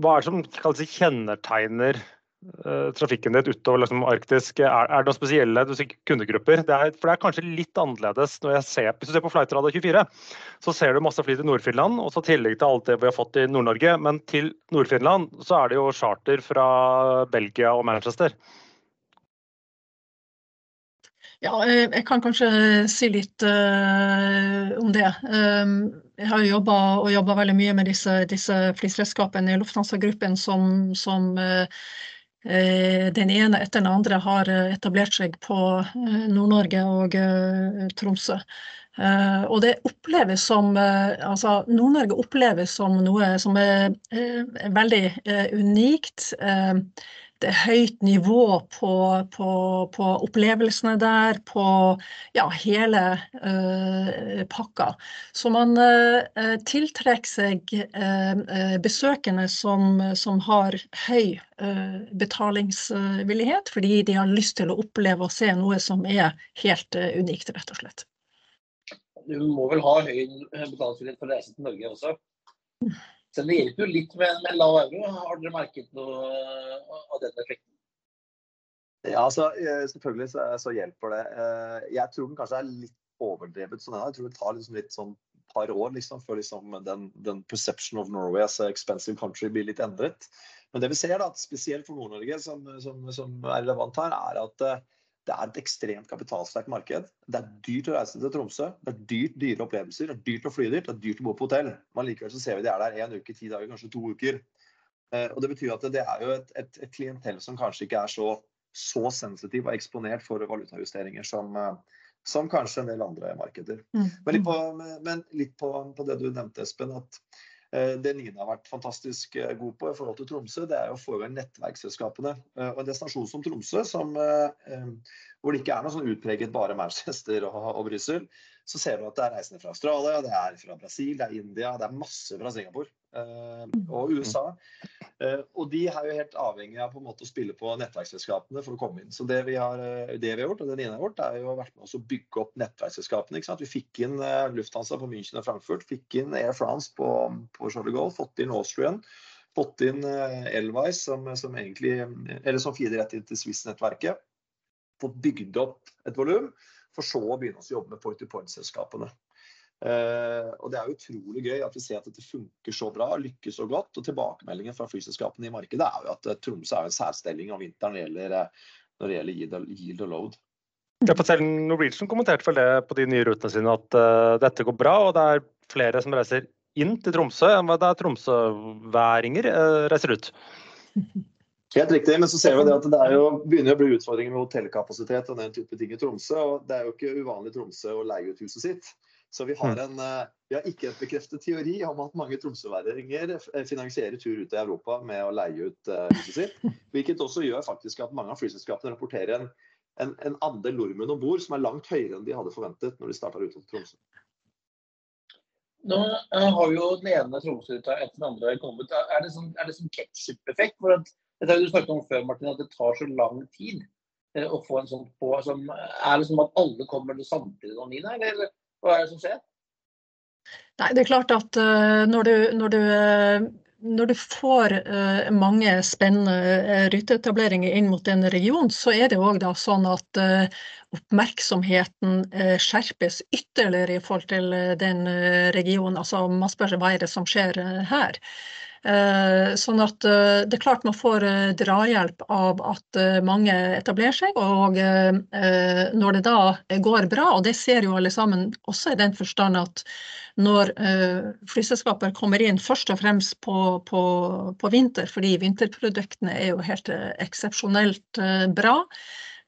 hva er det som si, kjennetegner Eh, trafikken ditt utover liksom, arktisk? Er, er, det noen spesielle kundegrupper? Det er, for det er kanskje litt annerledes når jeg ser, hvis du ser på Flightradar 24, så ser du masse fly til Nord-Finland, og så tillegg til alt det vi har fått i Nord-Norge. Men til Nord-Finland så er det jo charter fra Belgia og Manchester. Ja, jeg kan kanskje si litt uh, om det. Um, jeg har jo jobba veldig mye med disse, disse flisredskapene i Lufthansa-gruppen som, som uh, den ene etter den andre har etablert seg på Nord-Norge og Tromsø. Og det oppleves som Altså, Nord-Norge oppleves som noe som er veldig unikt er høyt nivå på, på, på opplevelsene der, på ja, hele uh, pakka. Så man uh, tiltrekker seg uh, besøkende som, som, har høy betalingsvillighet, fordi de har lyst til å oppleve og se noe som er helt unikt, rett og slett. Du må vel ha høy betalingsvillighet for å reise til Norge også? Så det hjelper jo litt med, med lav euro. Har dere merket noe av den effekten? Ja, altså, eh, selvfølgelig så, så, hjelper det. Eh, jeg tror den kanskje er litt overdrevet sånn. Jeg tror det tar liksom litt sånn par år liksom, før liksom den, den, perception of Norway as a expensive country blir litt endret. Men det vi ser, da, spesielt for Nord-Norge, som, som, som, er relevant her, er at det er et ekstremt kapitalsterkt marked. Det er dyrt å reise til Tromsø. Det er dyrt, dyre opplevelser. Det er dyrt å fly dit. Det er dyrt å bo på hotell. Men likevel så ser vi de er der én uke, ti dager, kanskje to uker. Eh, og Det betyr at det er jo et, et, et klientell som kanskje ikke er så, så sensitiv og eksponert for valutajusteringer som, eh, som kanskje en del andre markeder. Mm. Men litt, på, men litt på, på det du nevnte, Espen, at det Nina har vært fantastisk eh, god på i forhold til Tromsø, det er å få i gang nettverksselskapene. Eh, og en destinasjon som Tromsø, som, hvor det ikke er noe sånn utpreget bare Manchester og, og Brussel, så ser du at det er reisende fra Australia, det er fra Brasil, det er India, det er masse fra Singapore og USA. Uh, og de er jo helt avhengig av på en måte å spille på nettverksselskapene for å komme inn. Så det vi har, eh, det vi har gjort, og det Nina har gjort, er jo vært med oss å bygge opp nettverksselskapene. Ikke sant? Vi fikk inn Lufthansa på München og Frankfurt, fikk inn Air France på, på Charles Gaulle, fått inn Austrian fått inn Elwise, som, som, egentlig, eller som feeder rett inn til Swiss-nettverket. Fått bygd opp et volum for så å begynne å jobbe med point-to-point-selskapene. Uh, og Det er utrolig gøy at vi ser at dette funker så bra, lykkes så godt. og Tilbakemeldingen fra flyselskapene i markedet er jo at uh, Tromsø er en særstilling om vinteren når det gjelder, uh, når det gjelder yield, og load. Ja, for selv Norwegian kommenterte vel det på de nye rutene sine at dette går bra, og det er flere som reiser inn til Tromsø enn det er tromsøværinger reiser ut. Helt riktig, men så ser vi at det jo, begynner å bli utfordringer med hotellkapasitet og den type ting i Tromsø. og Det er jo ikke uvanlig i Tromsø å leie ut huset sitt. Så vi har, mm. en, eh, vi har ikke en bekreftet teori om at mange tromsøværinger finansierer tur ut i Europa med å leie ut uh, huset sitt. Hvilket også gjør faktisk at mange av flyselskapene rapporterer en, en, en andel nordmenn om bord som er langt høyere enn de hadde forventet når de starta ut til Tromsø. Nå eh, har jo den ene Tromsø-ruta etter den andre kommet. Er det sånn, er det sånn ketsjup-effekt? Dette har du snakket om før, Martin, at det tar så lang tid eh, å få en sånn på. Som, er det som at alle kommer samtidig nå, Nina, eller hva er det som skjer? Nei, det er klart at uh, når, du, når, du, uh, når, du, får uh, mange spennende ruteetableringer inn mot en region, så er det òg sånn at oppmerksomheten skjerpes ytterligere i forhold til den regionen. Altså, man spør seg hva er det som skjer her. Eh, sånn at eh, det er klart man får eh, drahjelp av at mange etablerer seg. Og når det da går bra, og det ser jo alle sammen også i den forstand at når flyselskaper kommer inn først og fremst på, på, på vinter, fordi vinterproduktene er jo helt eksepsjonelt bra.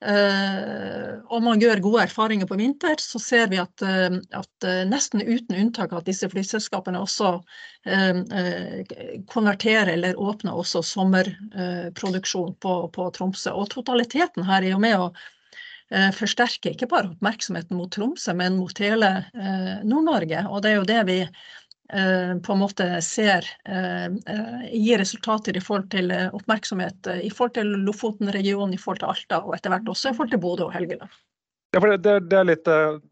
Uh, og man gjør gode erfaringer på vinter, så ser vi at, uh, at uh, nesten uten unntak at disse flyselskapene også konverterer eller åpner også sommerproduksjon på, på, Tromsø. Og totaliteten her er jo med å forsterke ikke bare oppmerksomheten mot Tromsø, men mot hele Nord-Norge. Og det er jo det vi Eh, på en måte ser eh, eh, gir resultater i forhold til oppmerksomhet i forhold til Lofoten-regionen, i forhold til Alta og etter hvert også i forhold til Bodø og Helgeland. Ja, for det, det, er litt,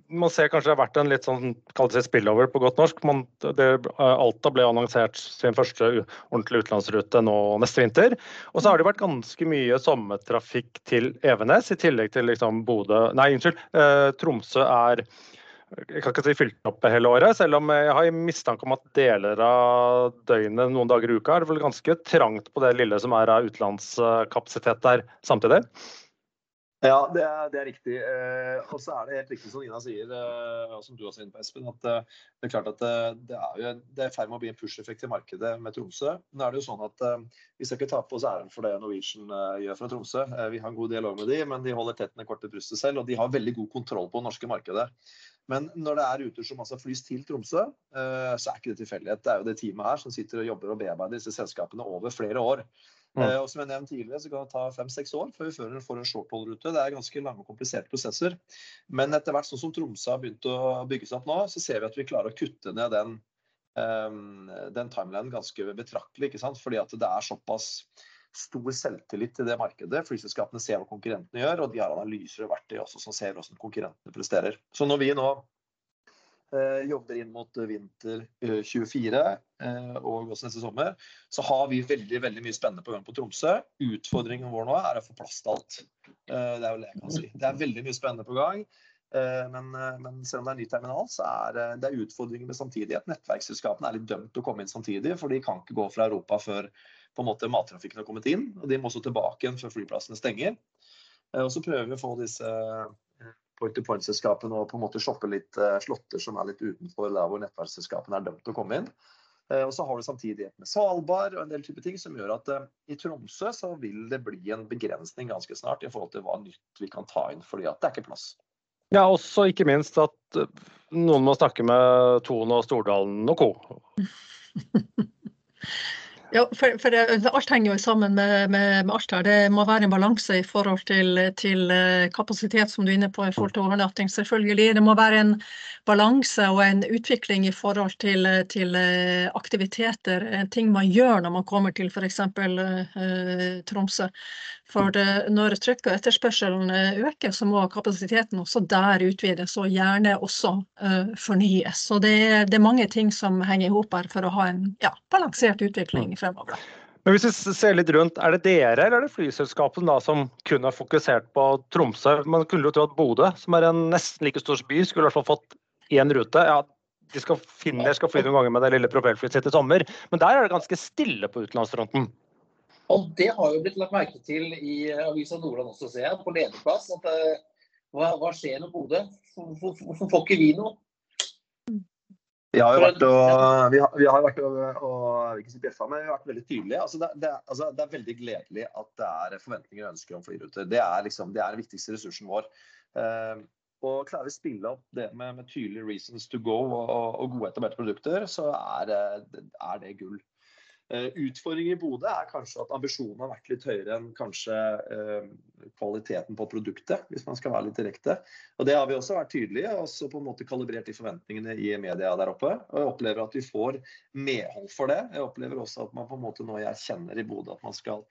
Man ser kanskje det har vært en litt sånn det spillover på godt norsk. Man, det, Alta ble annonsert sin første ordentlige utenlandsrute nå neste vinter. Og så har det vært ganske mye sommertrafikk til Evenes, i tillegg til liksom Bodø Nei, unnskyld. Eh, Tromsø er jeg kan ikke si fylt opp hele året, selv om jeg har mistanke om at deler av døgnet noen dager i uka er det vel ganske trangt på det lille som er av utenlandskapasitet der samtidig? Ja, det er, det er riktig. Eh, og så er det helt riktig som Ina sier, eh, og som du også er inne på, Espen, at eh, det er klart at eh, det er jo i ferd med å bli en push-effekt i markedet med Tromsø. Nå er det jo sånn at eh, Vi skal ikke ta på oss æren for det Norwegian eh, gjør fra Tromsø. vi har en god dialog med de, men de holder tett ned kortet brystet selv, og de har veldig god kontroll på det norske markedet. Men når det er ruter som altså flys til Tromsø, eh, så er ikke det tilfeldighet. Det er jo det teamet her som sitter og jobber og bearbeider disse selskapene over flere år. Mm. Eh, og som jeg nevnte tidligere, så kan det ta fem-seks år før vi får en shorthold-rute. Det er ganske lange og kompliserte prosesser. Men etter hvert sånn som Tromsø har begynt å bygge seg opp nå, så ser vi at vi klarer å kutte ned den, um, den timelinen ganske betraktelig. ikke sant? Fordi at det er såpass stor selvtillit til det markedet. Flyselskapene ser hva konkurrentene gjør, og de har analyser og verktøy også som ser hvordan konkurrentene presterer. Så når vi nå eh, jobber inn mot vinter 24 eh, og også neste sommer, så har vi veldig veldig mye spennende på gang på Tromsø. Utfordringen vår nå er å få plass til alt. Eh, det er vel det jeg kan si. Det er veldig mye spennende på gang. Eh, men, eh, men, selv om det er en ny terminal, så er eh, det utfordringer med samtidighet. Nettverksselskapene er litt dømt til å komme inn samtidig, for de kan ikke gå fra Europa før på en måte mattrafikken har kommet inn. og De må også tilbake igjen før flyplassene stenger. Og Så prøver vi å få disse point-to-point-selskapene å på en måte shoppe litt slåtter som er litt utenfor der hvor nettverksselskapene er dømt til å komme inn. Og så har du samtidig et med Svalbard og en del type ting som gjør at i Tromsø så vil det bli en begrensning ganske snart i forhold til hva nytt vi kan ta inn, fordi at det er ikke plass. Ja, også ikke minst at noen må snakke med Tone og Stordalen og co. Ja, for, for Alt henger jo sammen med, med, med, alt her. Det må være en balanse i forhold til, til, eh, kapasitet, som du er inne på, i forhold til overnatting. selvfølgelig. Det må være en balanse og en utvikling i forhold til, til eh, aktiviteter, ting man gjør når man kommer til f.eks. Eh, Tromsø. For det, når trykket og etterspørselen øker, så må kapasiteten også der utvides, og gjerne også uh, fornyes. Så det er, det er, mange ting som henger i hop her for å ha en ja, balansert utvikling fremover. Men hvis vi ser litt rundt, Er det dere eller er det flyselskapene som kun har fokusert på Tromsø? Man kunne jo tro at Bodø, som er en nesten like stor by, skulle i hvert fall fått én rute. Ja, de skal finne, skal fly noen ganger med det lille propellflyet sitt i sommer, men der er det ganske stille på utenlandsfronten. Og det har jo blitt lagt merke til i Avisa Nordland også, ser jeg, på lederplass. at uh, hva, hva, skjer med Bodø? Hvorfor får ikke vi noe? Vi har jo vært og, vi har, vi har vært og, og ikke bjeffa, men vi har vært veldig tydelige. Altså det, det, altså det, er veldig gledelig at det er forventninger og ønsker om flyruter. Det er liksom, det er den viktigste ressursen vår. Eh, og klarer vi å spille opp det med, med tydelige reasons to go og, og gode etablerte produkter, så er, er det gull. Eh, Utfordringen i Bodø er kanskje at ambisjonen har vært litt høyere enn kanskje eh, kvaliteten på produktet, hvis man skal være litt direkte. Og Det har vi også vært tydelige og også på en måte kalibrert de forventningene i media der oppe. Og Jeg opplever at vi får medhold for det. Jeg opplever også at man på en måte nå erkjenner i Bodø at man skal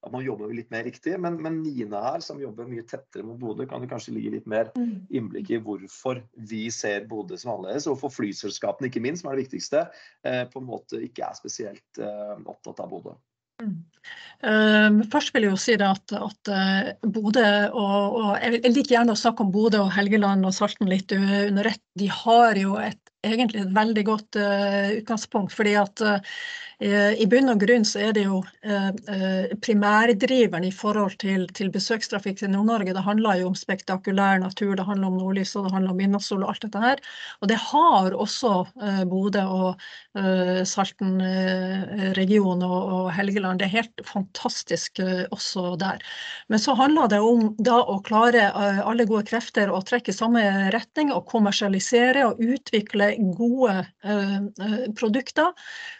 at man jobber litt mer riktig. Men, men Nina her, som jobber mye tettere mot Bodø, kan jo kanskje ligge litt mer innblikk i hvorfor vi ser Bodø som annerledes. Og for flyselskapene, ikke minst, som er det viktigste, eh, på en måte ikke er spesielt eh, opptatt av Bodø. Uh, først vil jeg jo si det at, at Bodø og, og, Jeg liker gjerne å snakke om Bodø og Helgeland og Salten litt under ett. De har jo et egentlig et veldig godt uh, utgangspunkt. fordi at uh, i bunn og grunn så er det jo uh, primærdriveren i forhold til, til besøkstrafikk til Nord-Norge. Det handler jo om spektakulær natur, det handler om nordlys og det handler om midnattssol og alt dette her. Og det har også Bodø og Salten region og, og, Helgeland. Det er helt fantastisk også der. Men så handler det om da å klare alle gode krefter å trekke i samme retning og kommersialisere og utvikle gode eh, eh, produkter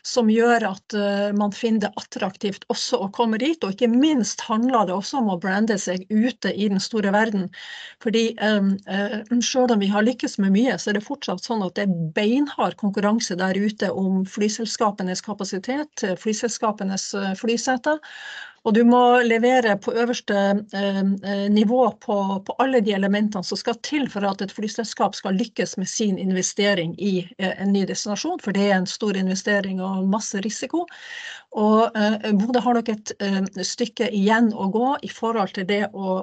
som gjør at eh, man finner det attraktivt også å komme dit. Og ikke minst handler det også om å brande seg ute i den store verden. Fordi selv om vi har lykkes med mye, så er det fortsatt sånn at det er beinhard konkurranse der ute om flyselskapenes kapasitet, flyselskapenes flyseter. Og du må levere på øverste eh, eh, nivå på, på, alle de elementene som skal til for at et flyselskap skal lykkes med sin investering i eh, en ny destinasjon, for det er en stor investering og masse risiko. Og Bodø har nok et stykke igjen å gå i forhold til det å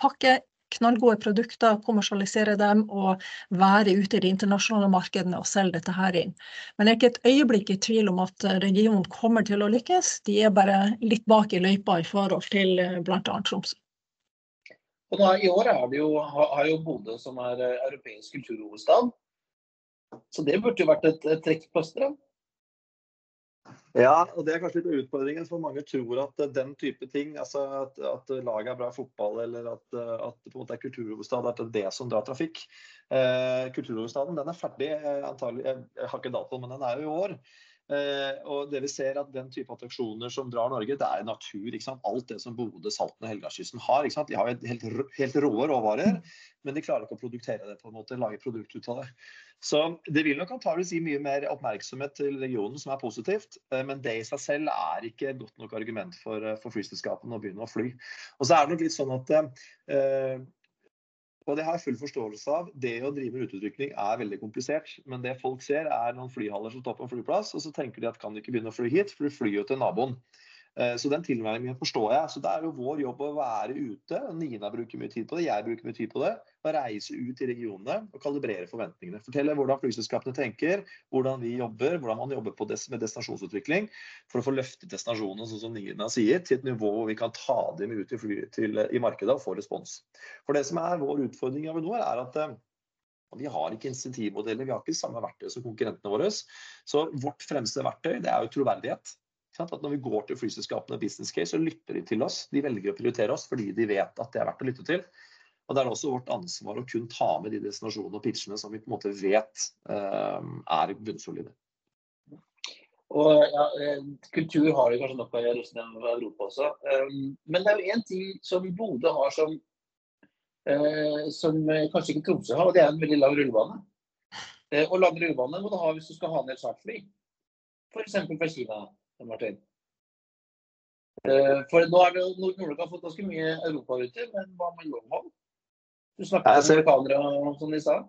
pakke knallgode produkter, kommersialisere dem og være ute i de internasjonale markedene og selge dette her inn. Men jeg er ikke et øyeblikk i tvil om at regionen kommer til å lykkes. De er bare litt bak i løypa i forhold til eh, bl.a. Tromsø. Og da, I år er det jo, har jo Bodø som er eh, europeisk kulturhovedstad. Så det burde jo vært et, et trekk på Østre. Ja, og det er kanskje litt utfordringen. For mange tror at den type ting, altså at, at laget er bra i fotball eller at, at det på en måte er kulturhovedstad, at det er det som drar trafikk. Eh, kulturhovedstaden den er ferdig, eh, antagelig, jeg har ikke datoen, men den er jo i år. Eh, og det vi ser at Den type attraksjoner som drar Norge, det er natur. Alt det som Bodø, Salten og Helgakysten har. De har helt, helt rå råvarer, men de klarer ikke å produktere det på en måte, lage produkt ut av det. Så Det vil nok antageligvis gi mye mer oppmerksomhet til regionen, som er positivt. Eh, men det i seg selv er ikke et godt nok argument for, eh, for flyselskapene å begynne å fly. Og så er det nok litt sånn at eh, og det har jeg full forståelse av. Det å drive ruteutvikling er veldig komplisert. Men det folk ser, er noen flyhaller som står på en flyplass, og så tenker de at kan de ikke begynne å fly hit, for du flyr jo til naboen. Eh, så den tilnærmingen forstår jeg. Så det er jo vår jobb å være ute. Nina bruker mye tid på det, jeg bruker mye tid på det. Å reise ut i regionene og kalibrere forventningene. Fortelle hvordan flyselskapene tenker, hvordan vi jobber, hvordan man jobber des med destinasjonsutvikling for å få løftet destinasjonene, sånn som Nina sier, til et nivå hvor vi kan ta dem ut i, fly, til, i markedet og få respons. For det som er vår utfordring i Avinor, er at eh, vi har ikke insentivmodeller, vi har ikke samme verktøy som konkurrentene våre. Så vårt fremste verktøy det er jo troverdighet. At når vi går til flyselskapene og business case, så lytter de til oss. De velger å prioritere oss fordi de vet at det er verdt å lytte til. Og Det er også vårt ansvar å kun ta med de destinasjonene og pitchene som vi på en måte vet uh, er bunnsolide. Og ja, eh, Kultur har jo kanskje nok av resten av Europa også. Um, men det er jo én ting som Bodø har som, som kanskje ikke Tromsø har, og det er en veldig lang rullebane. Og lang rullebane må du ha hvis du skal ha ned charterfly. F.eks. fra Kina. Martin. Eh, for nå er det Nord-Norge har fått ganske mye europaruter, men hva med Longhold? Du snakket med amerikanere, som de sa.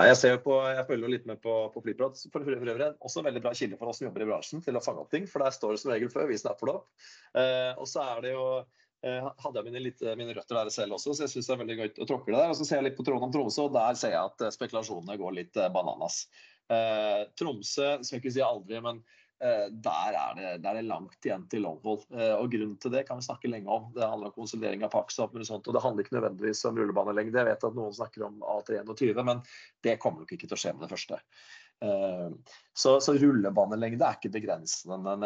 Ja, jeg ser på, jeg følger litt med på, på Flyprat. For øvrig også veldig bra kilde for oss som jobber i bransjen til å fange opp ting. For der står det som regel før vi snapper det opp. Eh, og så er det jo eh, hadde jeg mine, litt, mine, røtter der selv også, så jeg syns det er veldig gøy å tråkke det der. Og så ser jeg litt på Trondheim om Tromsø, og der ser jeg at eh, spekulasjonene går litt eh, bananas. Eh, Tromsø skal jeg ikke si aldri, men der er, det, der er det langt igjen til longhold. Eh, og Grunnen til det kan vi snakke lenge om. Det handler om konsolidering av Pakistan, og sånt. Og det handler ikke nødvendigvis om rullebanelengde. Jeg vet at noen snakker om A321, men det kommer nok ikke til å skje med det første. Eh, så, så rullebanelengde er ikke begrensende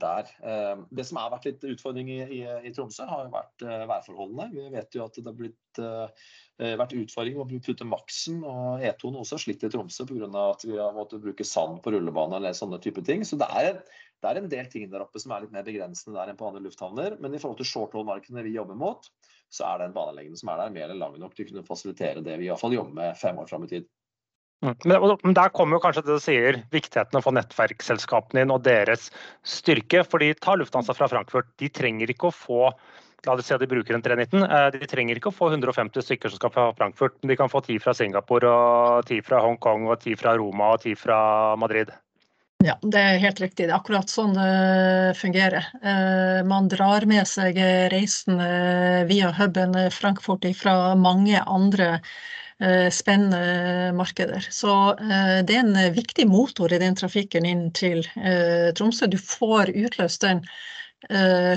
der. Eh, det som har vært litt utfordring i, i, i Tromsø, har vært eh, værforholdene. Vi vet jo at det har blitt, vært utfordring med å putte maksen, og E2 også slitt i Tromsø pga. at vi har måttet bruke sand på rullebane eller sånne type ting. Så det er, det er en del ting der oppe som er litt mer begrensende der enn på andre lufthavner. Men i forhold til short-hold-markedene vi jobber mot, så er den banelengden som er der, mer enn lang nok til å kunne fasilitere det vi iallfall jobber med fem år fram i tid. Mm. Men, Der kommer kanskje det du sier, viktigheten å få nettverksselskapene inn og deres styrke. fordi Ta Lufthansa fra Frankfurt. De trenger ikke å få la oss si at de bruker en 319. Eh, de trenger ikke å få 150 stykker som skal fra Frankfurt. men De kan få 10 fra Singapore, og 10 fra Hongkong, og 10 fra Roma og 10 fra Madrid. Ja, det er helt riktig. Det er akkurat sånn det fungerer. Eh, man drar med seg reisende via huben Frankfurt fra mange andre Eh, spennende markeder. Så eh, det er en viktig motor i den trafikken inn til eh, Tromsø. Du får utløst den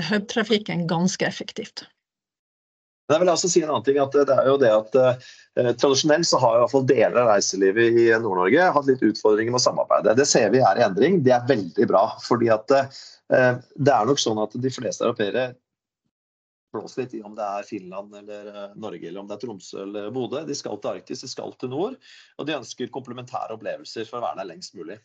hub-trafikken ganske effektivt. Jeg vil også si en annen ting, at det er jo det at eh, Tradisjonelt så har i hvert fall deler av reiselivet i Nord-Norge hatt litt utfordringer med å samarbeide. Det ser vi er i endring. Det er veldig bra. fordi at eh, Det er nok sånn at de fleste europeere blåser litt i om det er Finland eller eh, Norge eller om det er Tromsø eller Bodø. De skal til Arktis, de skal til nord, og de ønsker komplementære opplevelser for å være der lengst mulig.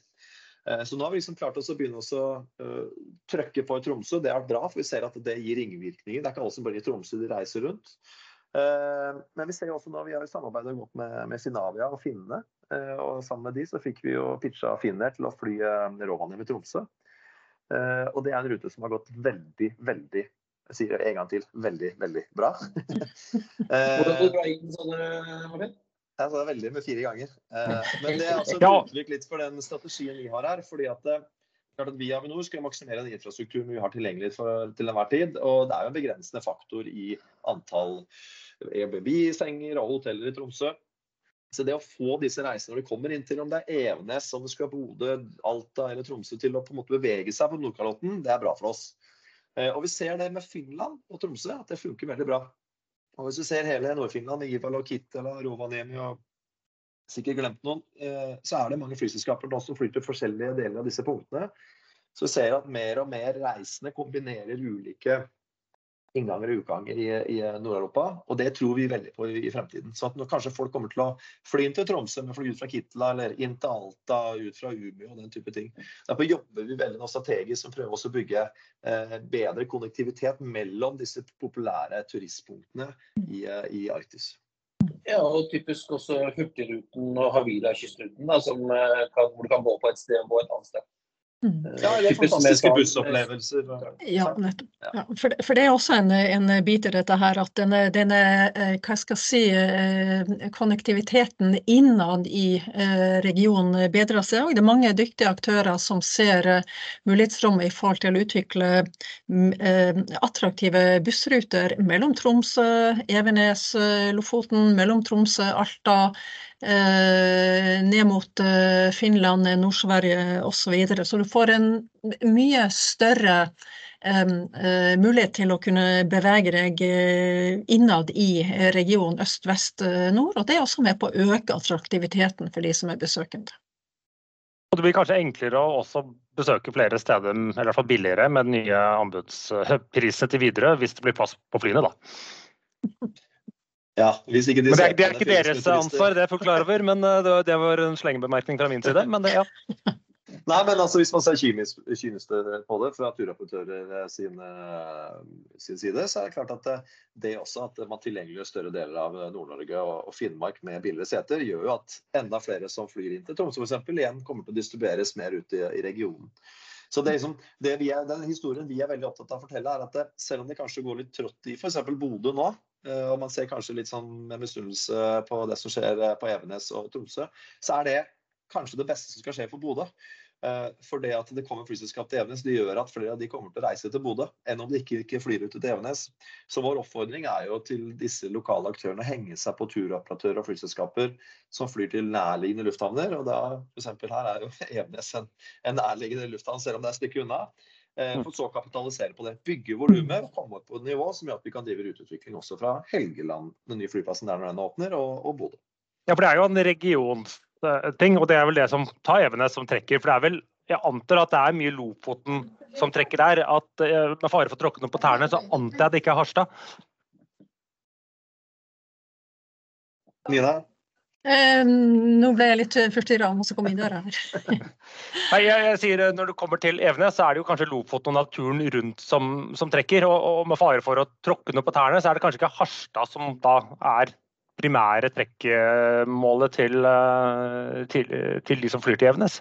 Eh, så nå har vi liksom klart oss å begynne å uh, trøkke på i Tromsø. Det har vært bra, for vi ser at det gir ringvirkninger. Det er ikke alle som bare i Tromsø de reiser rundt. Men vi ser jo også nå, vi har samarbeidet godt med, med Finavia og finnene. Og sammen med de så fikk vi jo pitcha Finner til å fly Rovaniemi i Tromsø. og det er en rute som har gått veldig, veldig jeg sier det en gang til. Veldig, veldig bra. Hvordan bra gikk inn sånn, Martin? Jeg sa det veldig med fire ganger. Eh, men det er altså et uttrykk litt for den strategien vi har her. fordi at, eh, klart at Vi i Avinor skal maksimere den infrastrukturen vi har tilgjengelig for, til enhver tid. Og det er jo en begrensende faktor i antall Airbnb-senger og hoteller i Tromsø. Så det å få disse reisene når de kommer inn til om det er Evenes, om det skal Bodø, Alta eller Tromsø, til å på en måte bevege seg på Nordkalotten, det er bra for oss. Eh, og vi ser det med Finland og Tromsø, at det funker veldig bra. Og hvis du ser hele Nord-Finland, Ivalo, Kittela, Rovaniemi og sikkert glemt noen, eh, så er det mange flyselskaper som flyr forskjellige deler av disse punktene. Så vi ser at mer og mer reisende kombinerer ulike innganger og utganger i, i Nord-Europa. Og det tror vi veldig på i, fremtiden. Så at når kanskje folk kommer til å fly inn til Tromsø, men fly ut fra Kitla eller inn til Alta, ut fra Umeå og den type ting. Derfor jobber vi veldig nå strategisk og prøver også å bygge eh, bedre konnektivitet mellom disse populære turistpunktene i, eh, i Arktis. Ja, og typisk også Hurtigruten og Havila kystruten, som, eh, hvor du kan gå på et sted og gå et annet sted. Mm. Ja, fantastiske bussopplevelser. Ja, nettopp. Ja, for, for, det er også en, en, bit i dette her at denne, denne eh, hva skal jeg si, eh, konnektiviteten innad i eh, regionen bedrer seg. Og det er mange dyktige aktører som ser mulighetsrommet i forhold til å utvikle mm, attraktive bussruter mellom Tromsø, Evenes, Lofoten, mellom Tromsø, Alta Eh, ned mot eh, Finland, Nord-Sverige osv. Så, så du får en mye større eh, mulighet til å kunne bevege deg innad i regionen øst, vest, nord. Og det er også med på å øke attraktiviteten for de som er besøkende. Og det blir kanskje enklere å også besøke flere steder, eller i hvert fall billigere, med den nye anbudsprisene til videre, hvis det blir plass på flyene, da. Ja, de men det er, det er ikke deres ansvar, det er folk klar over, men eh, det var en slengebemerkning fra min side. Men det, ja. Nei, men altså Hvis man ser kynisk, kynisk på det fra turoperatører eh, sin, eh, sin, side, så er det klart at det, det også at man tilgjengeliggjør større deler av Nord-Norge og, og, Finnmark med billigere seter, gjør jo at enda flere som flyr inn til Tromsø f.eks. igjen kommer til å distribueres mer ut i, i regionen. Så det, liksom, det er, Den historien vi er veldig opptatt av å fortelle, er at selv om det kanskje går litt trått i f.eks. Bodø nå, og man ser kanskje litt sånn med misunnelse på det som skjer eh, på Evenes og Tromsø, så er det kanskje det beste som skal skje for Bodø. Eh, for det at det kommer flyselskap til Evenes, det gjør at flere av de kommer til å reise til Bodø enn om de ikke, ikke flyr ut til Evenes. Så vår oppfordring er jo til disse lokale aktørene å henge seg på turoperatører og flyselskaper som flyr til nærliggende lufthavner. Og da, for her er jo Evenes en, en nærliggende lufthavn, selv om det er et stykke unna. Eh, mm. For så å kapitalisere på det. Bygge volumet komme opp på et nivå som gjør at vi kan drive ruteutvikling også fra Helgeland, den nye flyplassen der når den åpner, og, og Bodø. Ja, for det er jo en region eh, ting. Og det er vel det som tar Evenes som trekker. For det er vel Jeg antar at det er mye Lofoten som trekker der. At eh, med fare for å tråkke noe på tærne, så antar jeg det ikke er Harstad. Nina? Eh, nå ble jeg litt forstyrra av og så kom inn døra her. Nei, jeg, jeg sier eh, Når du kommer til Evenes, så er det jo kanskje Lofoten og naturen rundt som, som trekker. Og, og, med fare for å tråkke noe på tærne, så er det kanskje ikke Harstad som da er primære trekkmålet til, eh, til, til, de som flyr til Evenes?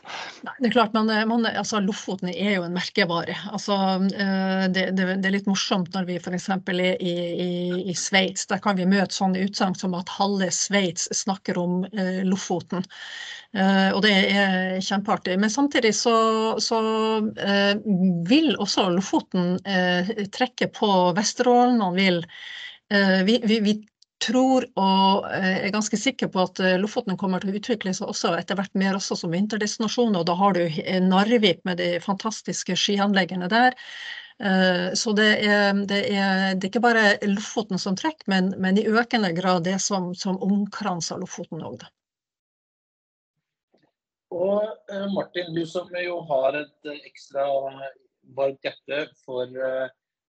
Det er klart, men man, altså, Lofoten er jo en merkevare. Altså, eh, det, det, det, er litt morsomt når vi f.eks. er i, i, i Sveits. Der kan vi møte sånne utsagn som at halve Sveits snakker om uh, Lofoten. Uh, og det er kjempeartig. Men samtidig så, så uh, vil også Lofoten trekke på Vesterålen. Man vil vi, vi, vi, tror og eh, er ganske sikker på at eh, Lofoten kommer til å utvikle seg også etter hvert mer også som vinterdestinasjon. Og da har du eh, Narvik med de fantastiske skianleggene der. Så det er, det er, det er ikke bare Lofoten som trekker, men, men, i økende grad det som, som omkranser Lofoten òg. Og Martin, du som jo har et ekstra varmt hjerte for,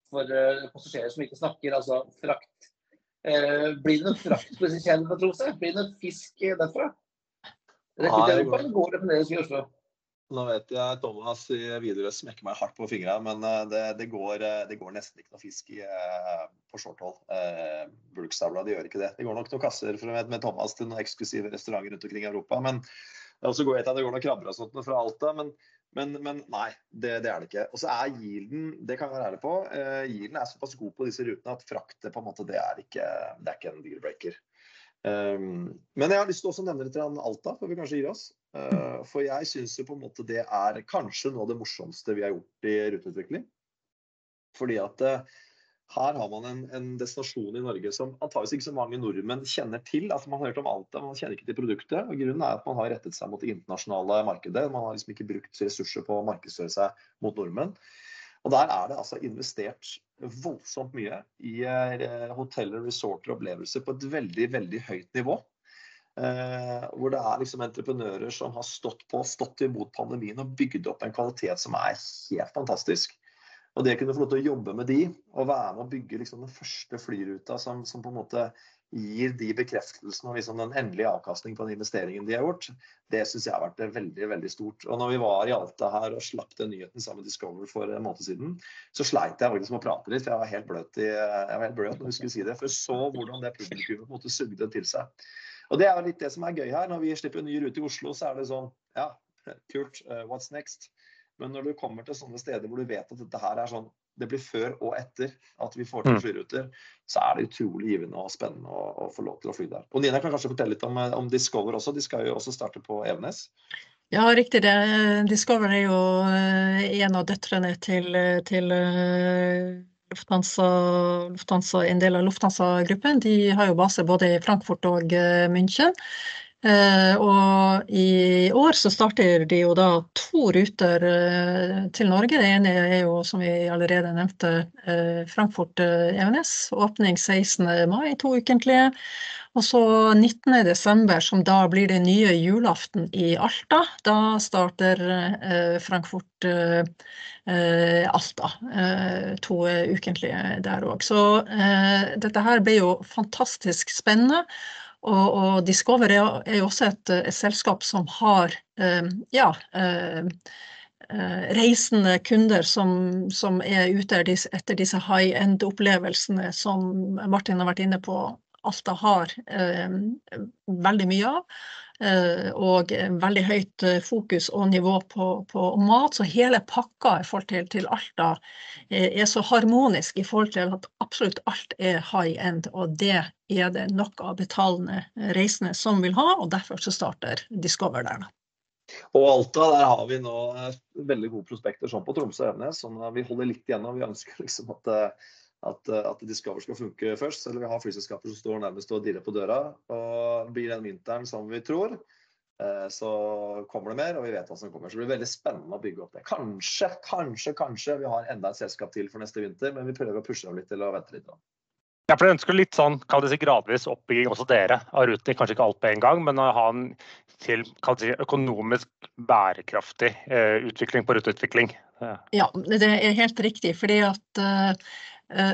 for passasjerer som ikke snakker altså frakt blir det noe frakt på disse Tromsø? Blir det noe fisk derfra? Rekker det går, går det fremdeles i Oslo? Nå vet jeg Thomas i Widerøe smekker meg hardt på fingra, men eh, det, det, går, eh, det, går, nesten ikke noe fisk i, eh, på shorthold. Eh, de gjør ikke det. Det går nok noen kasser med, Thomas til noen eksklusive restauranter rundt omkring i Europa. Men det, går, det går noen krabber og sånt fra Alta. Men men, men nei, det, det, er det ikke. Og så er Yielden det kan jeg være ærlig på, uh, Yielden er såpass god på disse rutene at fraktet på en måte, det er ikke, det er ikke en deal-breaker. Um, men jeg har lyst til å nevne litt Alta, før vi kanskje gir oss. Uh, for jeg syns på en måte det er kanskje noe av det morsomste vi har gjort i ruteutvikling. Fordi at uh, her har man en, en, destinasjon i Norge som antageligvis ikke så mange nordmenn kjenner til. Altså Man har hørt om alt, men man kjenner ikke til produktet. og Grunnen er at man har rettet seg mot det internasjonale markedet. Man har liksom ikke brukt ressurser på å markedsføre seg mot nordmenn. Og Der er det altså investert voldsomt mye i eh, hoteller, resorter og opplevelser på et veldig veldig høyt nivå. Eh, hvor det er liksom entreprenører som har stått på, stått imot pandemien og bygd opp en kvalitet som er helt fantastisk. Og det å kunne få lov til å jobbe med de, og være med å bygge liksom den første flyruta som, som, på en måte gir de bekreftelsene og liksom den endelige avkastningen på den investeringen de har gjort, det syns jeg har vært veldig veldig stort. Og når vi var i Alta her og slapp den nyheten sammen med Discover for en måned siden, så sleit jeg faktisk med å prate litt, for jeg var helt bløt, i, jeg var helt bløt når vi skulle si det. For jeg så hvordan det publikummet på en måte sugde til seg. Og det er jo litt det som er gøy her. Når vi slipper en ny rute i Oslo, så er det sånn Ja, kult. Uh, what's next? Men når du kommer til sånne steder hvor du vet at dette her er sånn det blir før og etter at vi får til mm. flyruter, så er det utrolig givende og spennende å, å, få lov til å fly der. Og Nina kan kanskje fortelle litt om, om, Discover også. De skal jo også starte på Evenes? Ja, riktig det. Discover er jo eh, en av døtrene til, til eh, Lufthansa, Lufthansa, en del av Lufthansa-gruppen. De har jo base både i Frankfurt og eh, München. Eh, og i år så starter de jo da to ruter eh, til Norge. Det ene er jo, som vi allerede nevnte, eh, Frankfurt-Evenes. Åpning 16. mai, to ukentlige. Og så 19. desember, som da blir det nye julaften i Alta. Da starter Frankfurt Alta. to ukentlige der òg. Så dette her blir jo fantastisk spennende. Og, og Discover er, jo også et, et, selskap som har eh, ja, eh, eh, reisende kunder som, som er ute etter disse high end-opplevelsene som Martin har vært inne på. Alta har eh, veldig mye av. Eh, og veldig høyt eh, fokus og nivå på, på mat. Så hele pakka i forhold til, til Alta er så harmonisk i forhold til at absolutt alt er high end. Og det er det nok av betalende reisende som vil ha, og derfor så starter Discover der. da. Og Alta, der har vi nå veldig gode prospekter sånn på Tromsø og Evenes. Sånn vi holder litt igjen vi ønsker liksom at at, eh, at Discover skal funke først. Eller vi har flyselskaper som står nærmest og dirrer på døra. Og blir den vinteren som vi tror, eh, så kommer det mer, og vi vet hva som kommer. Så det blir veldig spennende å bygge opp det. Kanskje, kanskje, kanskje vi har enda et selskap til for neste vinter, men vi prøver å pushe dem litt til å vente litt. Ja, for jeg ønsker litt sånn, kall det si gradvis oppbygging også dere av ruten. Kanskje ikke alt på en gang, men å ha en til si, økonomisk bærekraftig eh, utvikling på ruteutvikling. Ja. Ja, det er helt riktig. fordi at eh,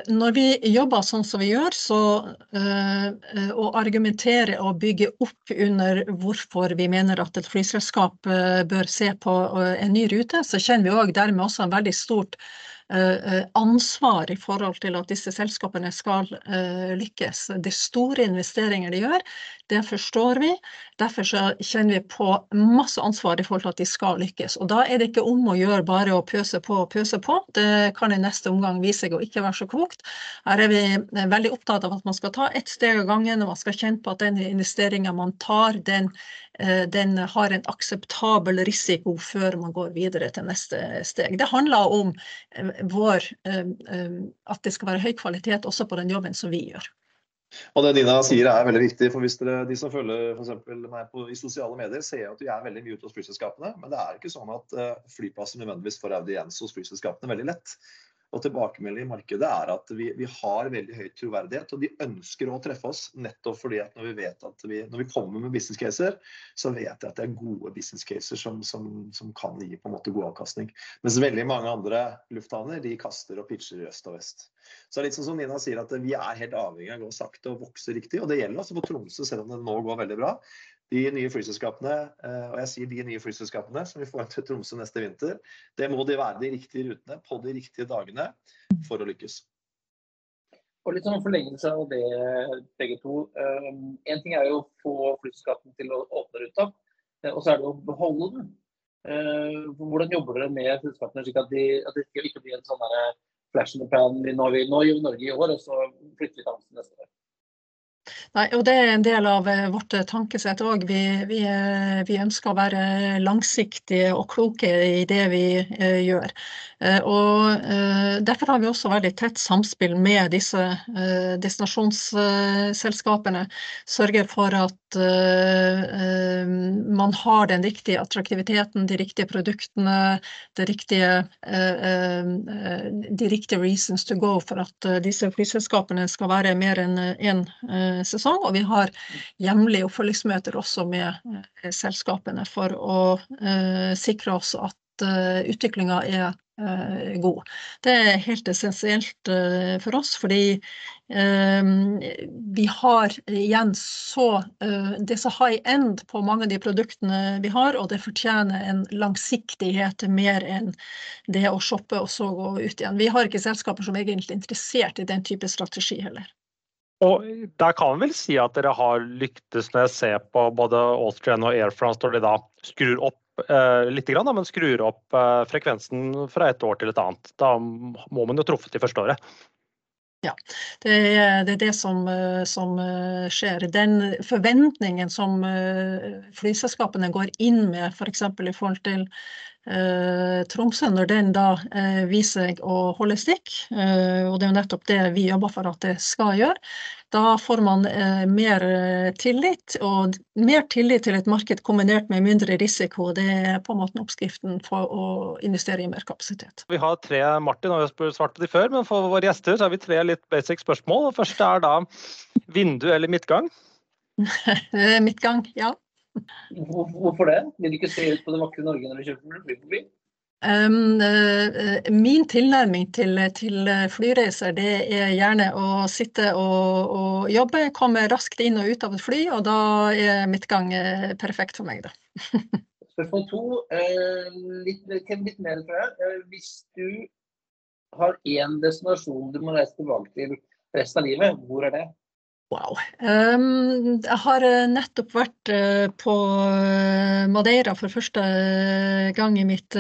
når vi jobber sånn som vi gjør, så eh, eh, å argumentere og bygge opp under hvorfor vi mener at et flyselskap eh, bør se på eh, en ny rute, så kjenner vi òg dermed også en veldig stort eh, eh, ansvar i forhold til at disse selskapene skal eh, lykkes. Det er store investeringer de gjør, det forstår vi. Derfor kjenner vi på masse ansvar i forhold til at de skal lykkes. Og da er det ikke om å gjøre bare å pøse på og pøse på. Det kan i neste omgang vise seg å ikke være så klokt. Her er vi eh, veldig opptatt av at man skal ta ett steg av gangen, og man skal kjenne på at den investeringa man tar, den, eh, den har en akseptabel risiko før man går videre til neste steg. Det handler om eh, vår, eh, eh, at det skal være høy kvalitet også på den jobben som vi gjør. Og det Nina sier er veldig viktig, for hvis dere, de som følger for meg på, i sosiale medier, ser at vi er veldig mye ute hos flyselskapene, men det er ikke sånn at flyplasser nødvendigvis får audiens hos flyselskapene veldig lett. Og tilbakemelding i markedet er at vi, vi, har veldig høy troverdighet, og de ønsker å treffe oss nettopp fordi at når vi vet at vi, når vi kommer med business caser, så vet jeg at det er gode business caser som, som, som kan gi på en måte god avkastning. Mens veldig mange andre lufthavner de kaster og pitcher i øst og vest. Så det er litt sånn som Nina sier at vi er helt avhengig av å gå sakte og vokse riktig. Og det gjelder altså for Tromsø, selv om det nå går veldig bra. De nye flyselskapene, eh, og jeg sier de nye flyselskapene som vi får til Tromsø neste vinter, det må de være de riktige rutene på de riktige dagene for å lykkes. Og litt sånn forlengelse av det, begge to. Én ting er jo å få flyselskapene til å åpne ruta, eh, og så er det å beholde den. Eh, Hvordan jobber dere med flyselskapene slik at, de, at det ikke blir en sånn flash in the pan vi nå, vi, nå gjør Norge i år, og så flytter vi til Amsterdam neste år? Nei, og Det er en del av eh, vårt tankesett òg. Vi, vi, eh, vi, ønsker å være langsiktige og kloke i det vi eh, gjør. Eh, og eh, Derfor har vi også veldig tett samspill med disse eh, destinasjonsselskapene. Sørger for at man har den riktige attraktiviteten, de riktige produktene, riktige, de riktige reasons to go for at disse flyselskapene skal være mer enn én en sesong. Og vi har jevnlige oppfølgingsmøter også med selskapene for å sikre oss at utviklinga er Eh, god. Det er helt essensielt eh, for oss, fordi eh, vi har igjen så Det er så high end på mange av de produktene vi har, og det fortjener en langsiktighet mer enn det å shoppe og så gå ut igjen. Vi har ikke selskaper som er egentlig interessert i den type strategi heller. Og der kan vi vel si at dere har lyktes når jeg ser på både Austrian og Air France, når de da skrur opp eh, litt, grann, men skrur opp eh, frekvensen fra et år til et annet. Da må man jo truffet i første året. Ja, det er, det er det, som, eh, som, eh, skjer. Den forventningen som eh, flyselskapene går inn med, f.eks. For i forhold til eh, Tromsø, når den da eh, viser seg å holde stikk, eh, og det er jo nettopp det vi jobber for at det skal gjøre, da får man eh, mer eh, tillit, og mer tillit til et marked kombinert med mindre risiko. Det er på en måte oppskriften for å investere i mer kapasitet. Vi har tre Martin har jo svart på de før, men for våre gjester så har vi tre litt basic spørsmål. Det første er da vindu eller midtgang? midtgang, ja. Hvorfor det? Vil du ikke se ut på det vakre Norge når du kjøper flyforbi? Um, uh, min tilnærming til, til, flyreiser det er gjerne å sitte og, og, jobbe, komme raskt inn og ut av et fly, og da er midtgang uh, perfekt for meg, da. Spørsmål to, uh, litt, litt, mer, tror jeg. hvis du har én destinasjon du må reise tilbake til resten av livet, hvor er det? Wow. Jeg har eh, nettopp vært uh, på eh, Madeira for første gang i mitt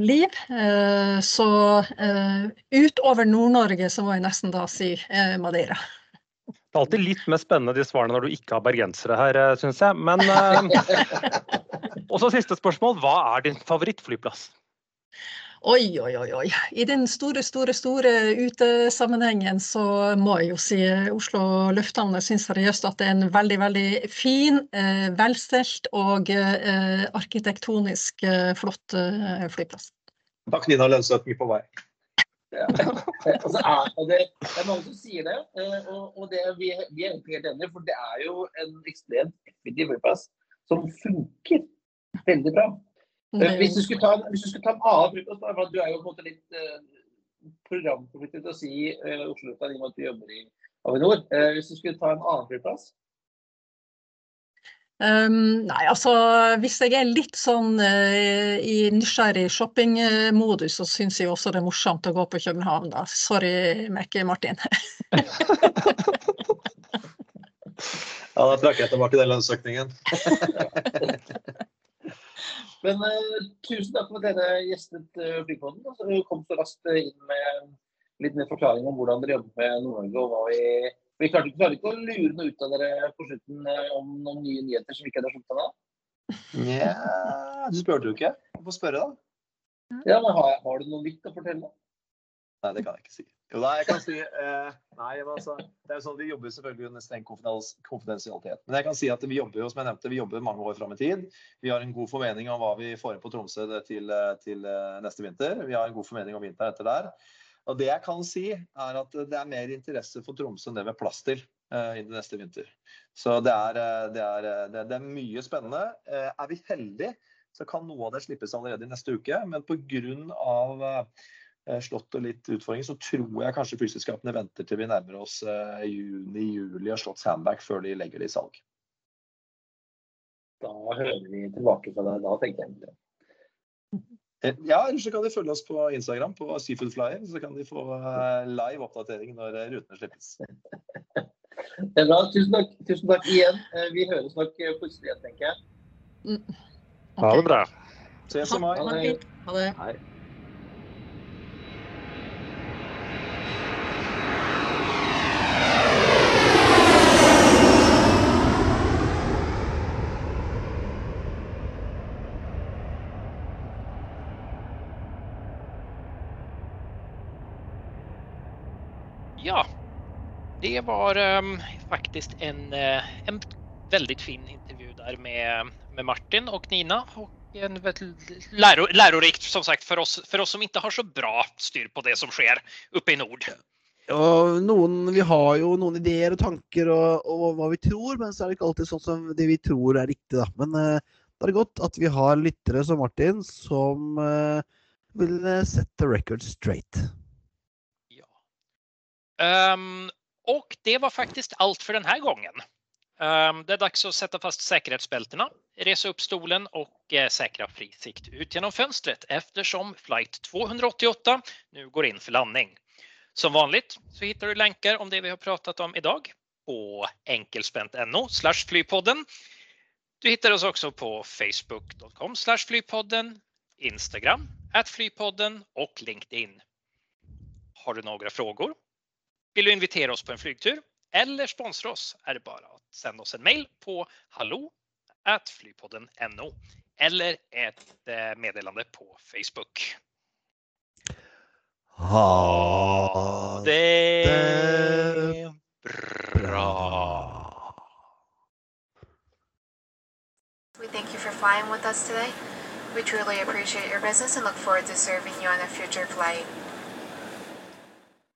liv. Så utover Nord-Norge så må jeg nesten da si Madeira. Det er alltid litt mer spennende de svarene når du ikke har bergensere her, syns jeg. Men Og så siste spørsmål. Hva er din favorittflyplass? Oi, oi, oi, oi. I den store, store, store utesammenhengen så må jeg jo si Oslo lufthavn. Jeg syns seriøst at det er en veldig, veldig fin, eh, velstelt og eh, arkitektonisk eh, flott eh, flyplass. Takk, Nina Lønseth, mye på vei. Ja. Altså, er, det, det er mange som sier det, eh, og, og det, vi, vi er egentlig helt enige. For det er jo en ekstremt effektiv flyplass som funker veldig bra. Eh, Hvis du skulle ta, en- hvis du skulle ta en annen flyplass, da, for du er jo på en måte litt eh, programforpliktet til å si eh, Oslo Lufthavn i og med at du jobber i Avinor. Eh, hvis du skulle ta en annen flyplass Um, nei, altså hvis jeg er litt sånn uh, i nysgjerrig shoppingmodus, så syns jeg også det er morsomt å gå på København, da. Sorry, Mekke Martin. Ja, da trakk jeg tilbake den lønnsøkningen. Men uh, tusen takk for at dere gjestet uh, Flypodden. og så kom så raskt eh, inn med litt mer forklaring om hvordan dere jobber med Nord-Norge. og hva Vi vi klarte ikke, klarte ikke å lure noe ut av dere på slutten eh, om noen nye nyheter som ikke hadde sluttet ennå. Nja, du spurte jo ikke. Du får spørre, da. Ja, men har, har du noe nytt å fortelle? Nei, det kan jeg ikke si. Jo da, jeg kan si eh, Nei, altså, det er jo sånn, Vi jobber selvfølgelig under streng konfidensialitet. Men jeg kan si at vi jobber jo, som jeg nevnte, vi jobber mange år fram i tid. Vi har en god formening om hva vi får inn på Tromsø til, eh, til eh, neste vinter. Vi har en god formening om vinteren etter der. Og det jeg kan si, er at det er mer interesse for Tromsø enn det med plass til eh, inn i neste vinter. Så det er, det er, det, er mye spennende. Er vi heldige, så kan noe av det slippes allerede i neste uke. Men pga. Eh, slått og litt utfordringer, så tror jeg kanskje flyselskapene venter til vi nærmer oss eh, juni-juli og slått sandback før de legger det i salg. Da hører vi tilbake fra deg da, tenker jeg. Eh, Ja, eller så kan de følge oss på Instagram på Seafoodflyer. Så kan de få live oppdatering når rutene slippes. Det er bra. Tusen takk, tusen takk igjen. Vi høres nok plutselig igjen, tenker jeg. Ha det bra. Ses i mai. Ha det. Ha det. Hei. Ja, det var ehm, faktiskt en, eh, en väldigt fin intervju där med, med Martin och Nina. Och en läro, lärorikt som sagt för oss, för oss som inte har så bra styr på det som skjer uppe i nord. Og noen, vi har jo noen ideer og tanker og, og hva vi tror, men så er det ikke alltid sånn som det vi tror er riktig, da. Men uh, da er det godt at vi har lyttere som Martin, som uh, vil sette record straight. Ja. Ehm, och det var faktiskt allt för den här gången. Ehm, det är dags att sätta fast säkerhetsbältena, resa upp stolen och eh, säkra fri sikt ut genom fönstret eftersom flight 288 nu går in för landning. Som vanligt så hittar du länkar om det vi har pratat om idag på enkelspent.no flypodden. Du hittar oss också på facebook.com flypodden, Instagram flypodden och LinkedIn. Har du några frågor? Vill du invitera oss på en flygtur eller sponsra oss är det bara att sända oss en mail på hallo at flypodden.no eller ett eh, meddelande på Facebook. Ha Det det bra. We thank you for flying with us today. We truly appreciate your business and look forward to serving you on a future flight.